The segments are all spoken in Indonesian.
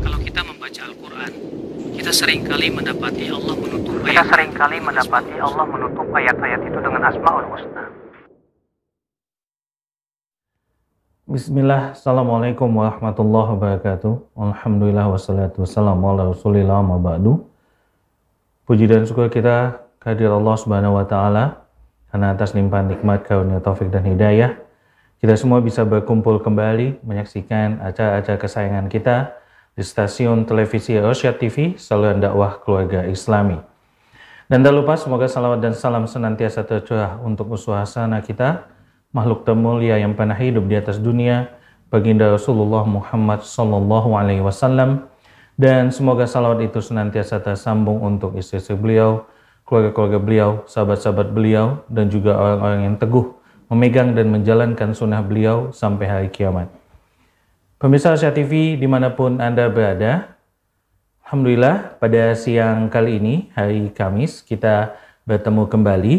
Kalau kita membaca Al-Quran, kita sering kali mendapati Allah menutup Kita ayat sering kali mendapati Allah menutup ayat-ayat itu dengan Asmaul Husna. Bismillah, Assalamualaikum warahmatullahi wabarakatuh. Alhamdulillah wassalatu wassalamu ala rasulillah ma ba'du. Puji dan syukur kita kehadirat Allah subhanahu wa ta'ala. Karena atas limpahan nikmat karunia taufik dan hidayah Kita semua bisa berkumpul kembali Menyaksikan acara-acara kesayangan kita Di stasiun televisi Rosyad TV Saluran dakwah keluarga islami. Dan tak lupa semoga salawat dan salam senantiasa tercurah Untuk uswah hasana kita makhluk termulia yang pernah hidup di atas dunia, baginda Rasulullah Muhammad Sallallahu Alaihi Wasallam, dan semoga salawat itu senantiasa tersambung untuk istri-istri beliau, keluarga-keluarga beliau, sahabat-sahabat beliau, dan juga orang-orang yang teguh memegang dan menjalankan sunnah beliau sampai hari kiamat. Pemirsa Asia TV di mana pun Anda berada, Alhamdulillah pada siang kali ini, hari Kamis, kita bertemu kembali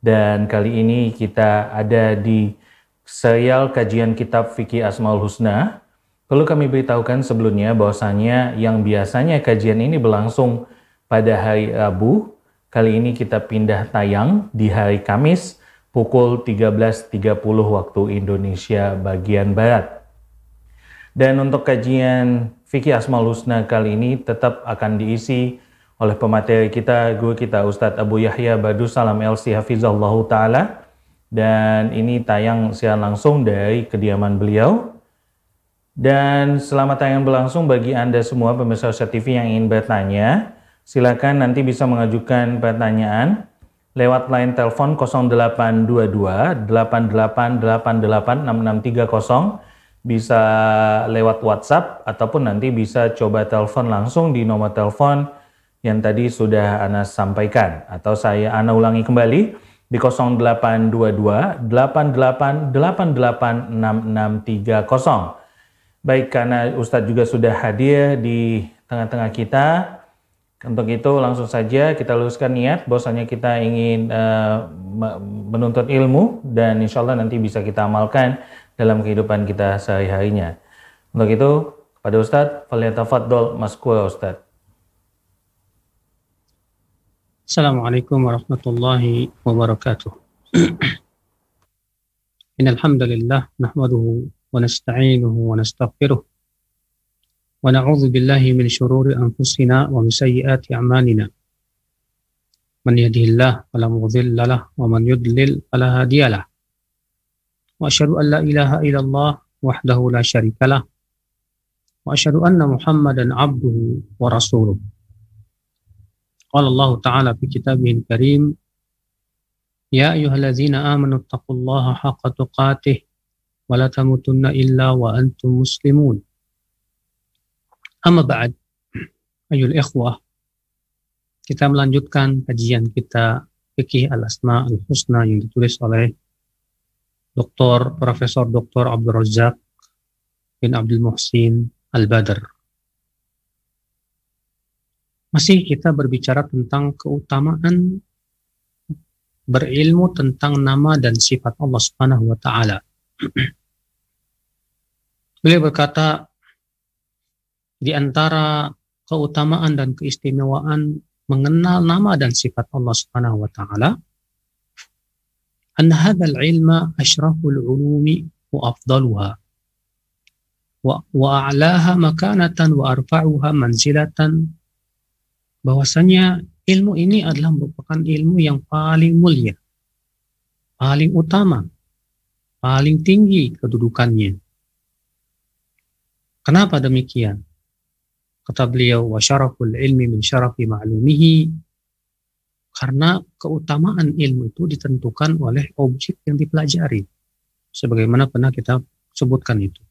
dan kali ini kita ada di serial kajian kitab Fikih Asmaul Husna. Perlu kami beritahukan sebelumnya bahwasanya yang biasanya kajian ini berlangsung pada hari Rabu, kali ini kita pindah tayang di hari Kamis pukul 13.30 waktu Indonesia bagian Barat. Dan untuk kajian Fikih Asmaul Husna kali ini tetap akan diisi oleh pemateri kita, guru kita Ustadz Abu Yahya Badu Salam LC Hafizallahu Ta'ala. Dan ini tayang siaran langsung dari kediaman beliau. Dan selama tayang berlangsung bagi Anda semua pemirsa TV yang ingin bertanya, silakan nanti bisa mengajukan pertanyaan lewat line telepon 0822 8888 6630 bisa lewat WhatsApp ataupun nanti bisa coba telepon langsung di nomor telepon yang tadi sudah Ana sampaikan atau saya Ana ulangi kembali di 0822 88886630. Baik karena Ustadz juga sudah hadir di tengah-tengah kita. Untuk itu langsung saja kita luruskan niat bahwasanya kita ingin uh, menuntut ilmu dan insya Allah nanti bisa kita amalkan dalam kehidupan kita sehari-harinya. Untuk itu pada Ustadz, Faliyatafaddol Maskura Ustadz. Assalamualaikum warahmatullahi wabarakatuh. إن الحمد لله نحمده ونستعينه ونستغفره ونعوذ بالله من شرور أنفسنا ومن سيئات أعمالنا من يهده الله فلا مضل له ومن يضلل فلا هادي له وأشهد أن لا إله إلا الله وحده لا شريك له وأشهد أن محمدا عبده ورسوله قال الله تعالى في كتابه الكريم يا أيها الذين آمنوا اتقوا الله حق تقاته ولا تموتن إلا وأنتم مسلمون Amma ba'd, ayol ikhwah, kita melanjutkan kajian kita Fikih Al-Asma Al-Husna yang ditulis oleh Dr. Profesor Dr. Abdul Razak bin Abdul Muhsin Al-Badr. Masih kita berbicara tentang keutamaan berilmu tentang nama dan sifat Allah Subhanahu wa taala. Beliau berkata, di antara keutamaan dan keistimewaan mengenal nama dan sifat Allah Subhanahu wa taala an hadzal ilma asyraful ulumi wa afdaluha wa a'laha makanatan wa arfa'uha manzilatan. Bahwasanya ilmu ini adalah merupakan ilmu yang paling mulia paling utama paling tinggi kedudukannya. Kenapa demikian? Kata beliau, wa syaraful ilmi min syarafi ma'lumihi, karena keutamaan ilmu itu ditentukan oleh objek yang dipelajari. Sebagaimana pernah kita sebutkan itu.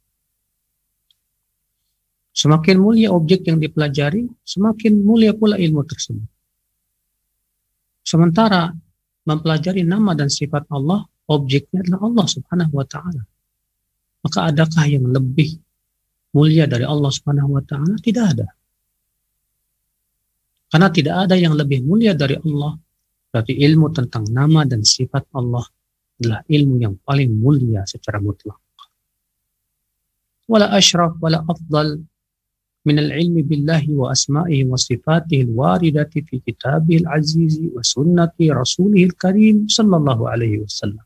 Semakin mulia objek yang dipelajari, semakin mulia pula ilmu tersebut. Sementara mempelajari nama dan sifat Allah, objeknya adalah Allah Subhanahu wa taala. Maka adakah yang lebih mulia dari Allah Subhanahu wa taala tidak ada. Karena tidak ada yang lebih mulia dari Allah. Berarti ilmu tentang nama dan sifat Allah adalah ilmu yang paling mulia secara mutlak. Wala ashraf wala afdal min al-ilmi billahi wa asma'ihi wa sifatihi al-waridati fi kitabihi al-azizi wa sunnati rasulihi al-karim sallallahu alaihi wasallam.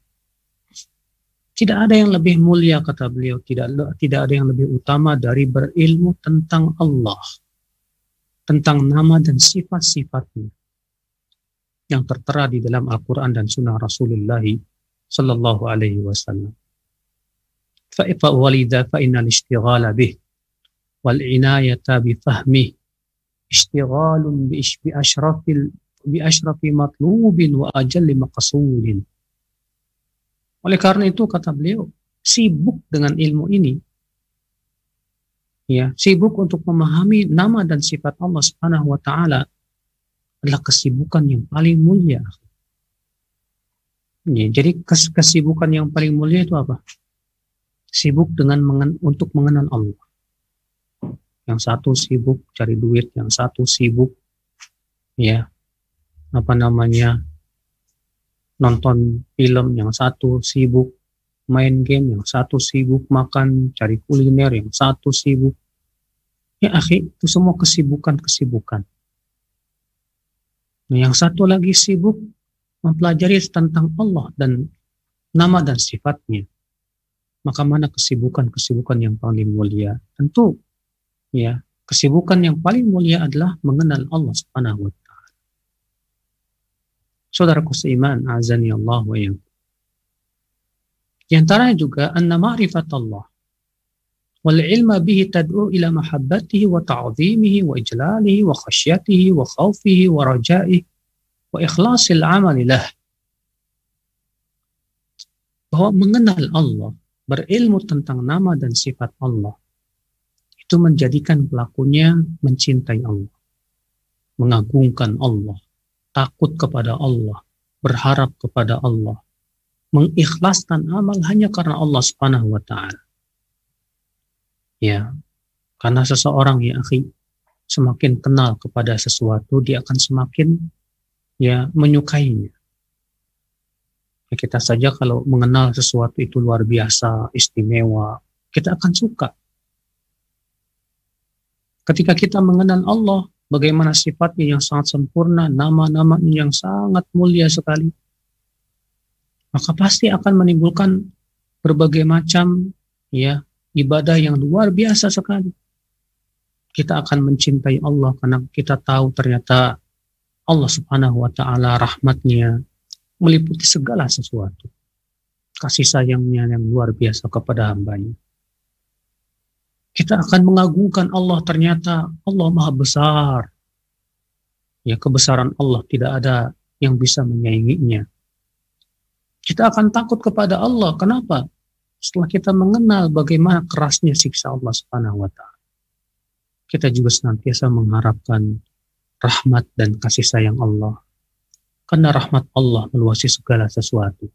Tidak ada yang lebih mulia kata beliau, tidak tidak ada yang lebih utama dari berilmu tentang Allah, tentang nama dan sifat-sifatnya yang tertera di dalam Al-Quran dan Sunnah Rasulullah Sallallahu Alaihi Wasallam. فولذا فإن الاشتغال به والعناية بفهمه اشتغال بأشرف بأشرف مطلوب وأجل مقصود oleh karena itu kata beliau, sibuk dengan ilmu ini. Ya, sibuk untuk memahami nama dan sifat Allah Subhanahu wa taala adalah kesibukan yang paling mulia. Ya, jadi kes kesibukan yang paling mulia itu apa? Sibuk dengan mengen untuk mengenal Allah. Yang satu sibuk cari duit, yang satu sibuk ya apa namanya nonton film, yang satu sibuk main game, yang satu sibuk makan, cari kuliner, yang satu sibuk. Ya akhi, itu semua kesibukan-kesibukan. Nah, yang satu lagi sibuk mempelajari tentang Allah dan nama dan sifatnya. Maka mana kesibukan-kesibukan yang paling mulia? Tentu ya, kesibukan yang paling mulia adalah mengenal Allah Subhanahu Saudaraku seiman, azani Allah wa yang. Di antaranya juga anna ma'rifat Allah wal ilma bihi tad'u ila mahabbatihi wa ta'zimihi wa ijlalihi wa khasyatihi wa khawfihi wa raja'ihi wa ikhlasil amali lah. Bahwa mengenal Allah, berilmu tentang nama dan sifat Allah, itu menjadikan pelakunya mencintai Allah, mengagungkan Allah, takut kepada Allah, berharap kepada Allah, mengikhlaskan amal hanya karena Allah Subhanahu wa taala. Ya. Karena seseorang ya akhi semakin kenal kepada sesuatu dia akan semakin ya menyukainya. Ya, kita saja kalau mengenal sesuatu itu luar biasa, istimewa, kita akan suka. Ketika kita mengenal Allah, bagaimana sifatnya yang sangat sempurna, nama-namanya yang sangat mulia sekali, maka pasti akan menimbulkan berbagai macam ya ibadah yang luar biasa sekali. Kita akan mencintai Allah karena kita tahu ternyata Allah Subhanahu wa taala rahmatnya meliputi segala sesuatu. Kasih sayangnya yang luar biasa kepada hambanya kita akan mengagungkan Allah ternyata Allah maha besar. Ya kebesaran Allah tidak ada yang bisa menyainginya. Kita akan takut kepada Allah. Kenapa? Setelah kita mengenal bagaimana kerasnya siksa Allah Subhanahu wa taala. Kita juga senantiasa mengharapkan rahmat dan kasih sayang Allah. Karena rahmat Allah meluasi segala sesuatu.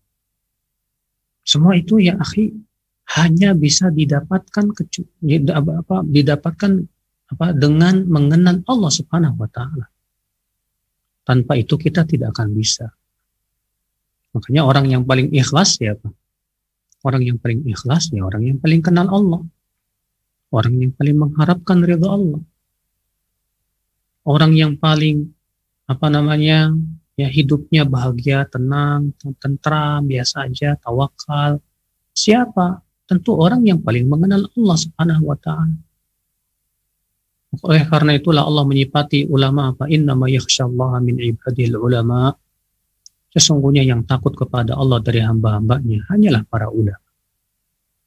Semua itu ya akhi hanya bisa didapatkan apa, didapatkan apa dengan mengenal Allah Subhanahu wa taala. Tanpa itu kita tidak akan bisa. Makanya orang yang paling ikhlas ya apa? Orang yang paling ikhlas ya orang yang paling kenal Allah. Orang yang paling mengharapkan ridha Allah. Orang yang paling apa namanya ya hidupnya bahagia, tenang, tentram, biasa aja, tawakal. Siapa? tentu orang yang paling mengenal Allah Subhanahu wa taala. Oleh karena itulah Allah menyifati ulama apa innama yakhsyallaha min ibadil ulama. Sesungguhnya yang takut kepada Allah dari hamba-hambanya hanyalah para ulama.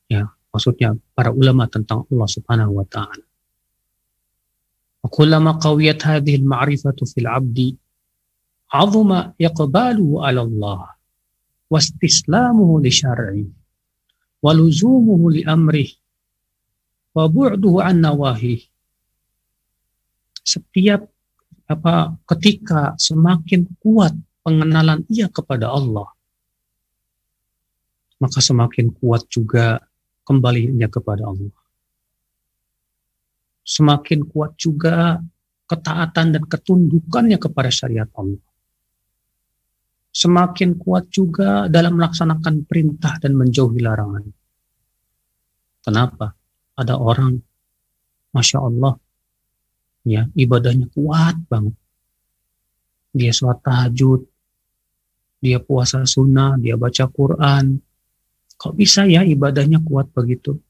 Ya, maksudnya para ulama tentang Allah Subhanahu wa taala. Kullama qawiyat hadhihi al-ma'rifatu fil 'abdi 'azuma yaqbalu 'ala Allah wa istislamuhu li syar'ihi waluzumuhu li amrih wa bu'duhu an nawahi. Setiap apa ketika semakin kuat pengenalan ia kepada Allah maka semakin kuat juga kembalinya kepada Allah. Semakin kuat juga ketaatan dan ketundukannya kepada syariat Allah. Semakin kuat juga dalam melaksanakan perintah dan menjauhi larangan. Kenapa? ada orang, masya Allah, ya ibadahnya kuat banget. Dia sholat tahajud, dia puasa sunnah, dia baca Quran. Kok bisa ya ibadahnya kuat begitu?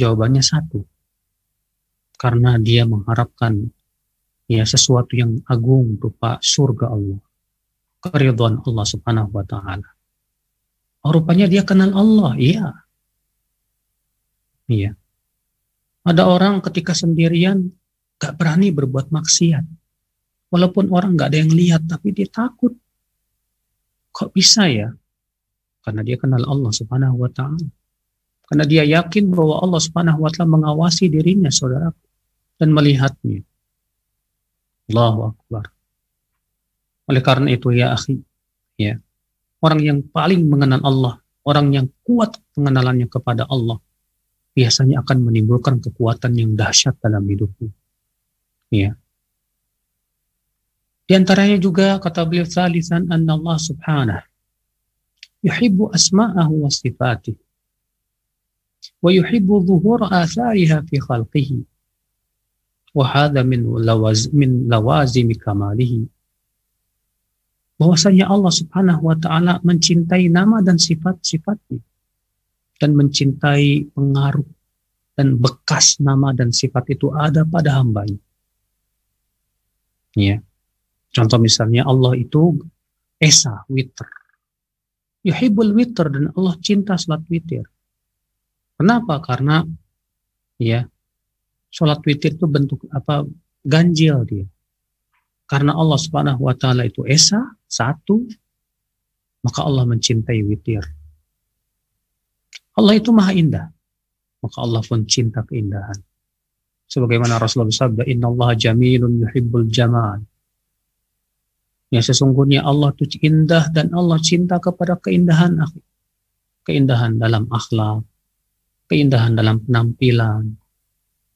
Jawabannya satu. Karena dia mengharapkan ya sesuatu yang agung berupa surga Allah. Keridhaan Allah Subhanahu wa taala. Oh, rupanya dia kenal Allah, iya. Iya. Ada orang ketika sendirian gak berani berbuat maksiat. Walaupun orang gak ada yang lihat, tapi dia takut. Kok bisa ya? Karena dia kenal Allah subhanahu wa ta'ala. Karena dia yakin bahwa Allah subhanahu wa ta'ala mengawasi dirinya, saudara. Dan melihatnya. Allahu Akbar. Oleh karena itu ya akhi, ya, orang yang paling mengenal Allah, orang yang kuat pengenalannya kepada Allah, biasanya akan menimbulkan kekuatan yang dahsyat dalam hidupnya. Ya. Di antaranya juga kata beliau salisan anna Allah subhanahu yuhibbu asma'ahu wa sifatih wa yuhibbu zuhur athariha fi khalqihi wa hadha min lawaz min lawazim kamalihi bahwasanya Allah Subhanahu wa taala mencintai nama dan sifat-sifatnya dan mencintai pengaruh dan bekas nama dan sifat itu ada pada hambanya. Ya. Contoh misalnya Allah itu Esa, witr. Yuhibbul witr dan Allah cinta salat witir. Kenapa? Karena ya salat witir itu bentuk apa ganjil dia. Karena Allah Subhanahu wa taala itu Esa, satu, maka Allah mencintai witir. Allah itu maha indah. Maka Allah pun cinta keindahan. Sebagaimana Rasulullah bersabda, Inna Allah jamilun yuhibbul jamal. Ya sesungguhnya Allah itu indah dan Allah cinta kepada keindahan Keindahan dalam akhlak, keindahan dalam penampilan,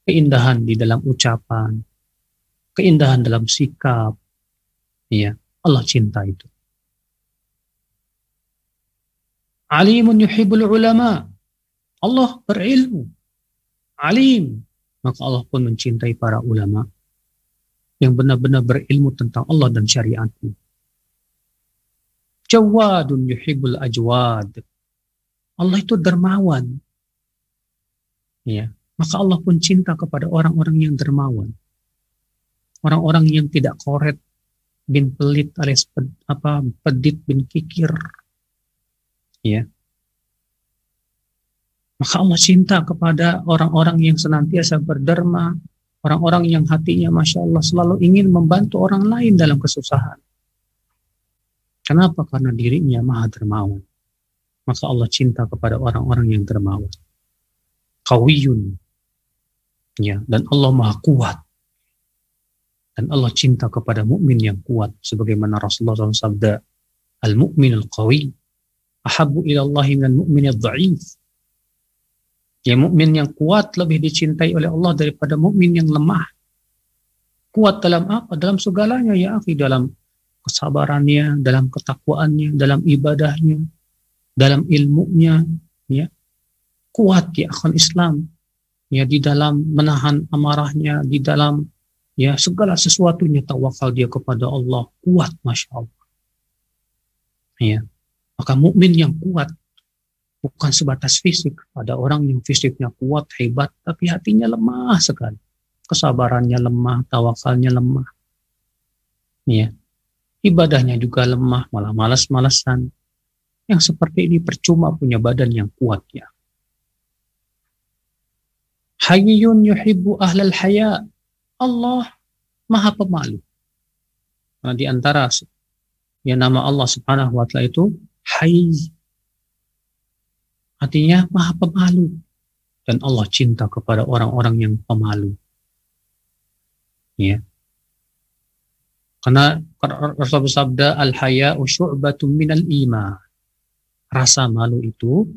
keindahan di dalam ucapan, keindahan dalam sikap. Ya, Allah cinta itu. Alimun yuhibbul ulama. Allah berilmu. Alim. Maka Allah pun mencintai para ulama yang benar-benar berilmu tentang Allah dan syariatnya. Jawadun yuhibbul ajwad. Allah itu dermawan. Ya, maka Allah pun cinta kepada orang-orang yang dermawan. Orang-orang yang tidak koret bin pelit alias apa pedit bin kikir ya maka Allah cinta kepada orang-orang yang senantiasa berderma orang-orang yang hatinya masya Allah selalu ingin membantu orang lain dalam kesusahan. Kenapa? Karena dirinya maha dermawan. Maka Allah cinta kepada orang-orang yang dermawan. Kawiyun. Ya dan Allah maha kuat. Dan Allah cinta kepada mukmin yang kuat sebagaimana Rasulullah SAW sabda al-mu'min al-qawi ahabu ilallahi minal mu'min dhaif ya mukmin yang kuat lebih dicintai oleh Allah daripada mukmin yang lemah. Kuat dalam apa? Dalam segalanya ya akhi. Dalam kesabarannya dalam ketakwaannya dalam ibadahnya dalam ilmunya ya. Kuat ya akan Islam. Ya di dalam menahan amarahnya di dalam ya segala sesuatunya tawakal dia kepada Allah. Kuat masya Allah. Ya maka mukmin yang kuat bukan sebatas fisik. Ada orang yang fisiknya kuat, hebat, tapi hatinya lemah sekali. Kesabarannya lemah, tawakalnya lemah. Ya. Ibadahnya juga lemah, malah malas-malasan. Yang seperti ini percuma punya badan yang kuat ya. Hayyun yuhibbu ahlal haya. Allah maha pemalu. Nah, di antara ya nama Allah subhanahu wa ta'ala itu Hai. Artinya maha pemalu. Dan Allah cinta kepada orang-orang yang pemalu. Ya. Karena Rasulullah bersabda, Al-haya usyu'batun minal iman. Rasa malu itu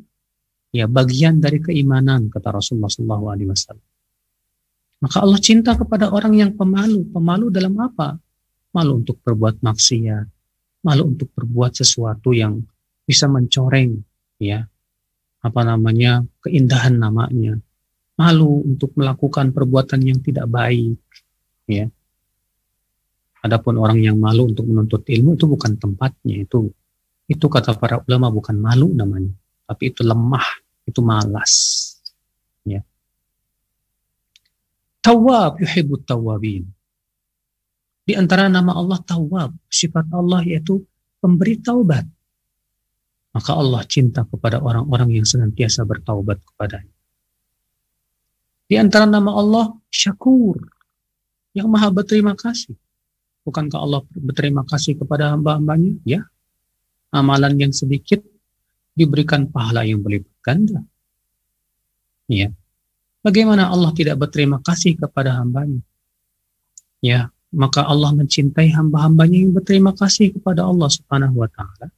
ya bagian dari keimanan kata Rasulullah SAW. Maka Allah cinta kepada orang yang pemalu. Pemalu dalam apa? Malu untuk berbuat maksiat, malu untuk berbuat sesuatu yang bisa mencoreng ya apa namanya keindahan namanya malu untuk melakukan perbuatan yang tidak baik, ya. Adapun orang yang malu untuk menuntut ilmu itu bukan tempatnya, itu itu kata para ulama bukan malu namanya, tapi itu lemah, itu malas. Ya. Tawab yuhibbut tawabin. Di antara nama Allah Tawab, sifat Allah yaitu pemberi taubat. Maka Allah cinta kepada orang-orang yang senantiasa bertaubat kepadanya. Di antara nama Allah Syakur, yang maha berterima kasih. Bukankah Allah berterima kasih kepada hamba-hambanya? Ya. Amalan yang sedikit diberikan pahala yang berlipat ganda. Ya. Bagaimana Allah tidak berterima kasih kepada hambanya? Ya, maka Allah mencintai hamba-hambanya yang berterima kasih kepada Allah Subhanahu wa taala.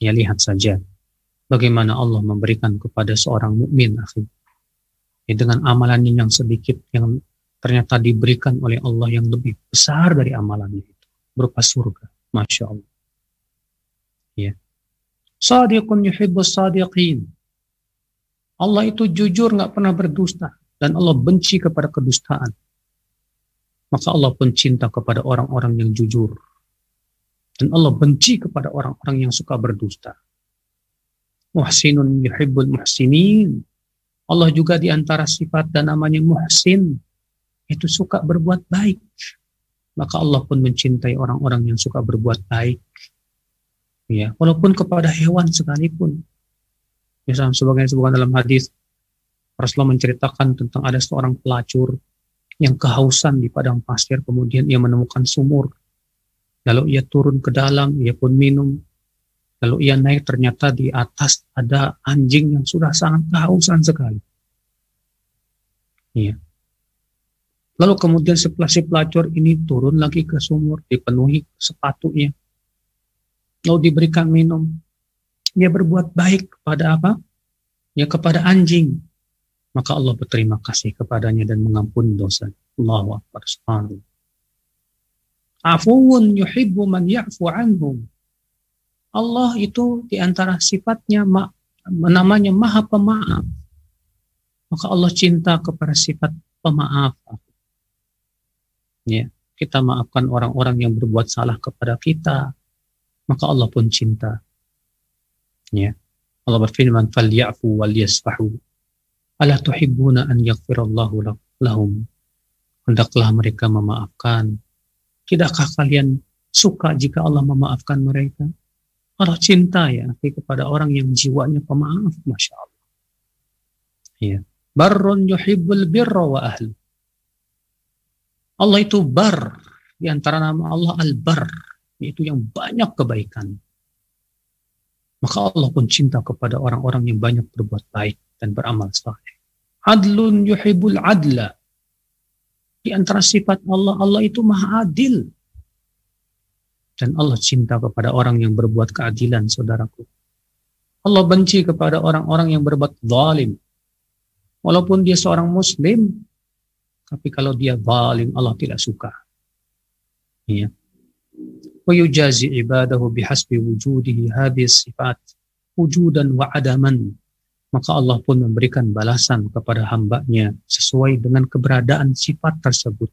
Ya lihat saja bagaimana Allah memberikan kepada seorang mukmin akhir ya, dengan amalannya yang sedikit yang ternyata diberikan oleh Allah yang lebih besar dari amalannya itu berupa surga. Masya Allah. Ya. Sadiqun yuhibbus sadiqin. Allah itu jujur nggak pernah berdusta dan Allah benci kepada kedustaan. Maka Allah pun cinta kepada orang-orang yang jujur. Dan Allah benci kepada orang-orang yang suka berdusta. Muhsinun yuhibbul muhsinin. Allah juga di antara sifat dan namanya muhsin itu suka berbuat baik. Maka Allah pun mencintai orang-orang yang suka berbuat baik. Ya, walaupun kepada hewan sekalipun. Misalnya sebagai sebuah dalam hadis Rasulullah menceritakan tentang ada seorang pelacur yang kehausan di padang pasir kemudian ia menemukan sumur. Lalu ia turun ke dalam, ia pun minum. Lalu ia naik ternyata di atas ada anjing yang sudah sangat kehausan sekali. Iya. Lalu kemudian setelah si pelacur ini turun lagi ke sumur, dipenuhi sepatunya. Lalu diberikan minum. Dia berbuat baik kepada apa? Ya kepada anjing. Maka Allah berterima kasih kepadanya dan mengampuni dosa. Allahu Akbar. Afuun yuhibbu man ya'fu anhum. Allah itu di antara sifatnya namanya maha pemaaf. Maka Allah cinta kepada sifat pemaaf. Ya, kita maafkan orang-orang yang berbuat salah kepada kita, maka Allah pun cinta. Ya. Allah berfirman, "Falyafu wal yasfahu." Ala tuhibbuna an yaghfirallahu lahum? Hendaklah mereka memaafkan. Tidakkah kalian suka jika Allah memaafkan mereka? Allah cinta ya kepada orang yang jiwanya pemaaf, masya Allah. Ya. Barrun yuhibbul birra wa ahlu. Allah itu bar. Di antara nama Allah al-bar. Yaitu yang banyak kebaikan. Maka Allah pun cinta kepada orang-orang yang banyak berbuat baik dan beramal saleh. Adlun yuhibul adla. Di antara sifat Allah, Allah itu maha adil. Dan Allah cinta kepada orang yang berbuat keadilan, saudaraku. Allah benci kepada orang-orang yang berbuat zalim. Walaupun dia seorang muslim, tapi kalau dia zalim, Allah tidak suka. Ya. Wa yujazi ibadahu bihasbi wujudihi sifat wujudan wa adaman. Maka Allah pun memberikan balasan kepada hambanya sesuai dengan keberadaan sifat tersebut.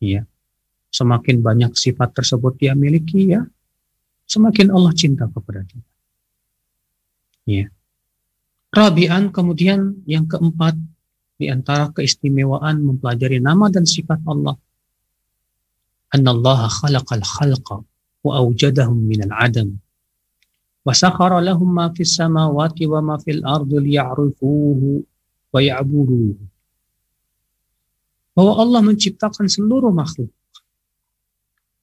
Ya. Semakin banyak sifat tersebut dia miliki ya, semakin Allah cinta kepada dia. Ya. Rabian kemudian yang keempat di antara keistimewaan mempelajari nama dan sifat Allah. Annallaha khalaqal khalqa wa awjadahum minal adam. Ma fis samawati wa ma fil ardi liya'rifuhu wa ya'buduhu. Bahwa Allah menciptakan seluruh makhluk.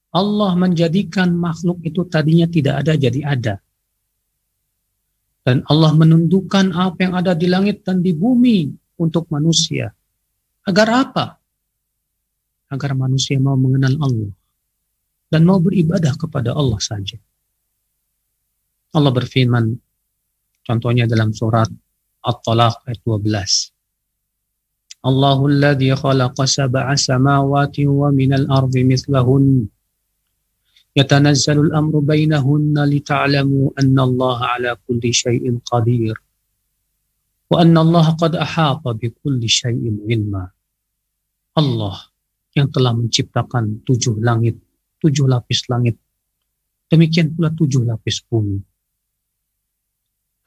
Allah menjadikan makhluk itu tadinya tidak ada jadi ada. Dan Allah menundukkan apa yang ada di langit dan di bumi untuk manusia. Agar apa? Agar manusia mau mengenal Allah dan mau beribadah kepada Allah saja. Allah berfirman, contohnya dalam surat At-Talaq ayat 12. Allahul ladzi khalaqa sab'a samawati wa minal ardi mithlahun yatanazzalu al-amru bainahunna lita'lamu anna Allah ala kulli syai'in qadir Wa anna Allah qad ahata bi kulli syai'in ilma. Allah yang telah menciptakan tujuh langit, tujuh lapis langit. Demikian pula tujuh lapis bumi.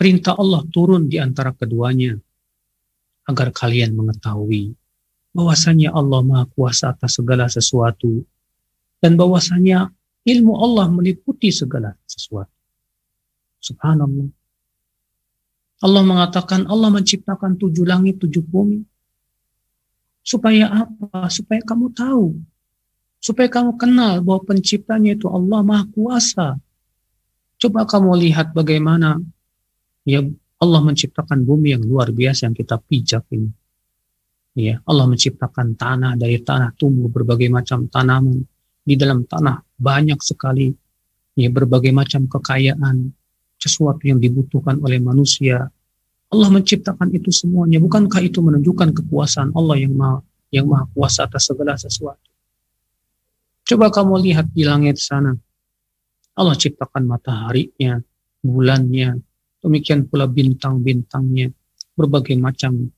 Perintah Allah turun di antara keduanya agar kalian mengetahui bahwasanya Allah Maha Kuasa atas segala sesuatu dan bahwasanya ilmu Allah meliputi segala sesuatu. Subhanallah. Allah mengatakan Allah menciptakan tujuh langit, tujuh bumi. Supaya apa? Supaya kamu tahu. Supaya kamu kenal bahwa penciptanya itu Allah Maha Kuasa. Coba kamu lihat bagaimana ya Allah menciptakan bumi yang luar biasa yang kita pijak ini. Ya, Allah menciptakan tanah dari tanah tumbuh berbagai macam tanaman. Di dalam tanah banyak sekali ya berbagai macam kekayaan, sesuatu yang dibutuhkan oleh manusia. Allah menciptakan itu semuanya. Bukankah itu menunjukkan kekuasaan Allah yang maha, yang maha kuasa atas segala sesuatu? Coba kamu lihat di langit sana. Allah ciptakan mataharinya, bulannya, demikian pula bintang-bintangnya, berbagai macam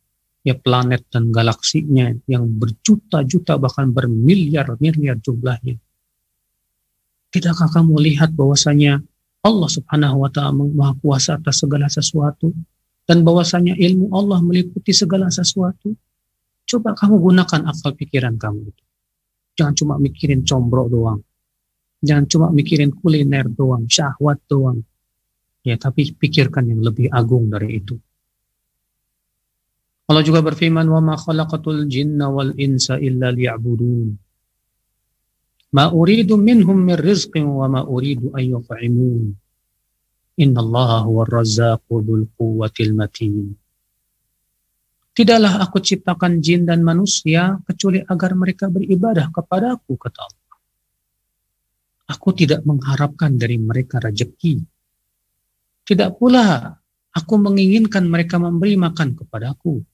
ya planet dan galaksinya yang berjuta-juta bahkan bermiliar-miliar jumlahnya. Tidakkah kamu lihat bahwasanya Allah Subhanahu wa taala Maha Kuasa atas segala sesuatu dan bahwasanya ilmu Allah meliputi segala sesuatu. Coba kamu gunakan akal pikiran kamu itu. Jangan cuma mikirin combro doang. Jangan cuma mikirin kuliner doang, syahwat doang. Ya, tapi pikirkan yang lebih agung dari itu. Allah juga berfirman, "Wa ma khalaqatul jinna wal insa illa liya'budun." Ma uridu minhum min rizqin wa ma uridu an yut'imun. Inna Allah huwa razzaqu dhul quwwatil matin. Tidaklah aku ciptakan jin dan manusia kecuali agar mereka beribadah kepada aku, kata Allah. Aku tidak mengharapkan dari mereka rejeki. Tidak pula aku menginginkan mereka memberi makan kepadaku.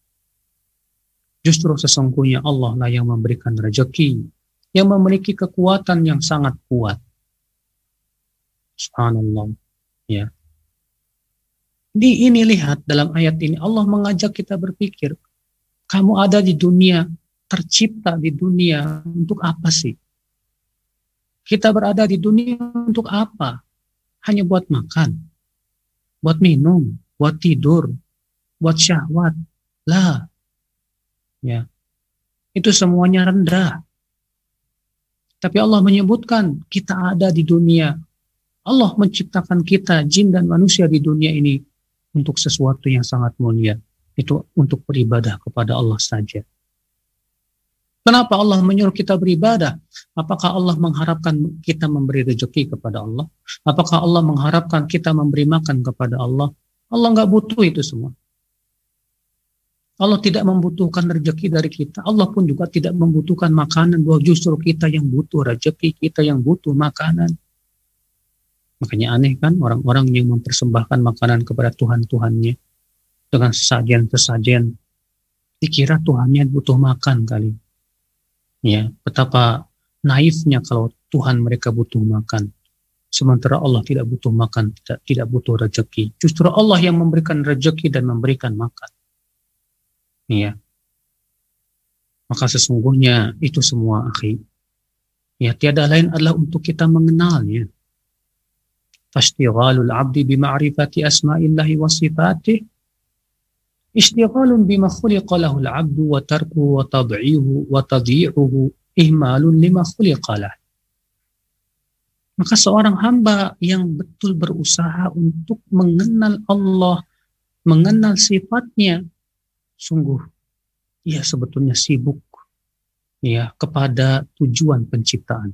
Justru sesungguhnya Allah lah yang memberikan rejeki yang memiliki kekuatan yang sangat kuat. Subhanallah. Ya. Di ini lihat dalam ayat ini Allah mengajak kita berpikir, kamu ada di dunia, tercipta di dunia untuk apa sih? Kita berada di dunia untuk apa? Hanya buat makan, buat minum, buat tidur, buat syahwat. Lah. Ya. Itu semuanya rendah. Tapi Allah menyebutkan kita ada di dunia. Allah menciptakan kita, jin dan manusia di dunia ini untuk sesuatu yang sangat mulia. Itu untuk beribadah kepada Allah saja. Kenapa Allah menyuruh kita beribadah? Apakah Allah mengharapkan kita memberi rezeki kepada Allah? Apakah Allah mengharapkan kita memberi makan kepada Allah? Allah nggak butuh itu semua. Allah tidak membutuhkan rezeki dari kita. Allah pun juga tidak membutuhkan makanan. Bahwa justru kita yang butuh rezeki, kita yang butuh makanan. Makanya aneh kan orang-orang yang mempersembahkan makanan kepada Tuhan-Tuhannya dengan sesajen-sesajen. Dikira Tuhannya butuh makan kali. Ya, betapa naifnya kalau Tuhan mereka butuh makan. Sementara Allah tidak butuh makan, tidak, tidak butuh rezeki. Justru Allah yang memberikan rezeki dan memberikan makan. Ya. Maka sesungguhnya itu semua akhi. Ya, tiada lain adalah untuk kita mengenalnya. Fashtighalul abdi bima'rifati asma'illahi wa sifatih Ishtighalun bima khuliqa lahul abdu wa tarku wa tad'ihu wa tadhi'uhu ihmalun. Maka seorang hamba yang betul berusaha untuk mengenal Allah, mengenal sifatnya, sungguh ia sebetulnya sibuk ya kepada tujuan penciptaan.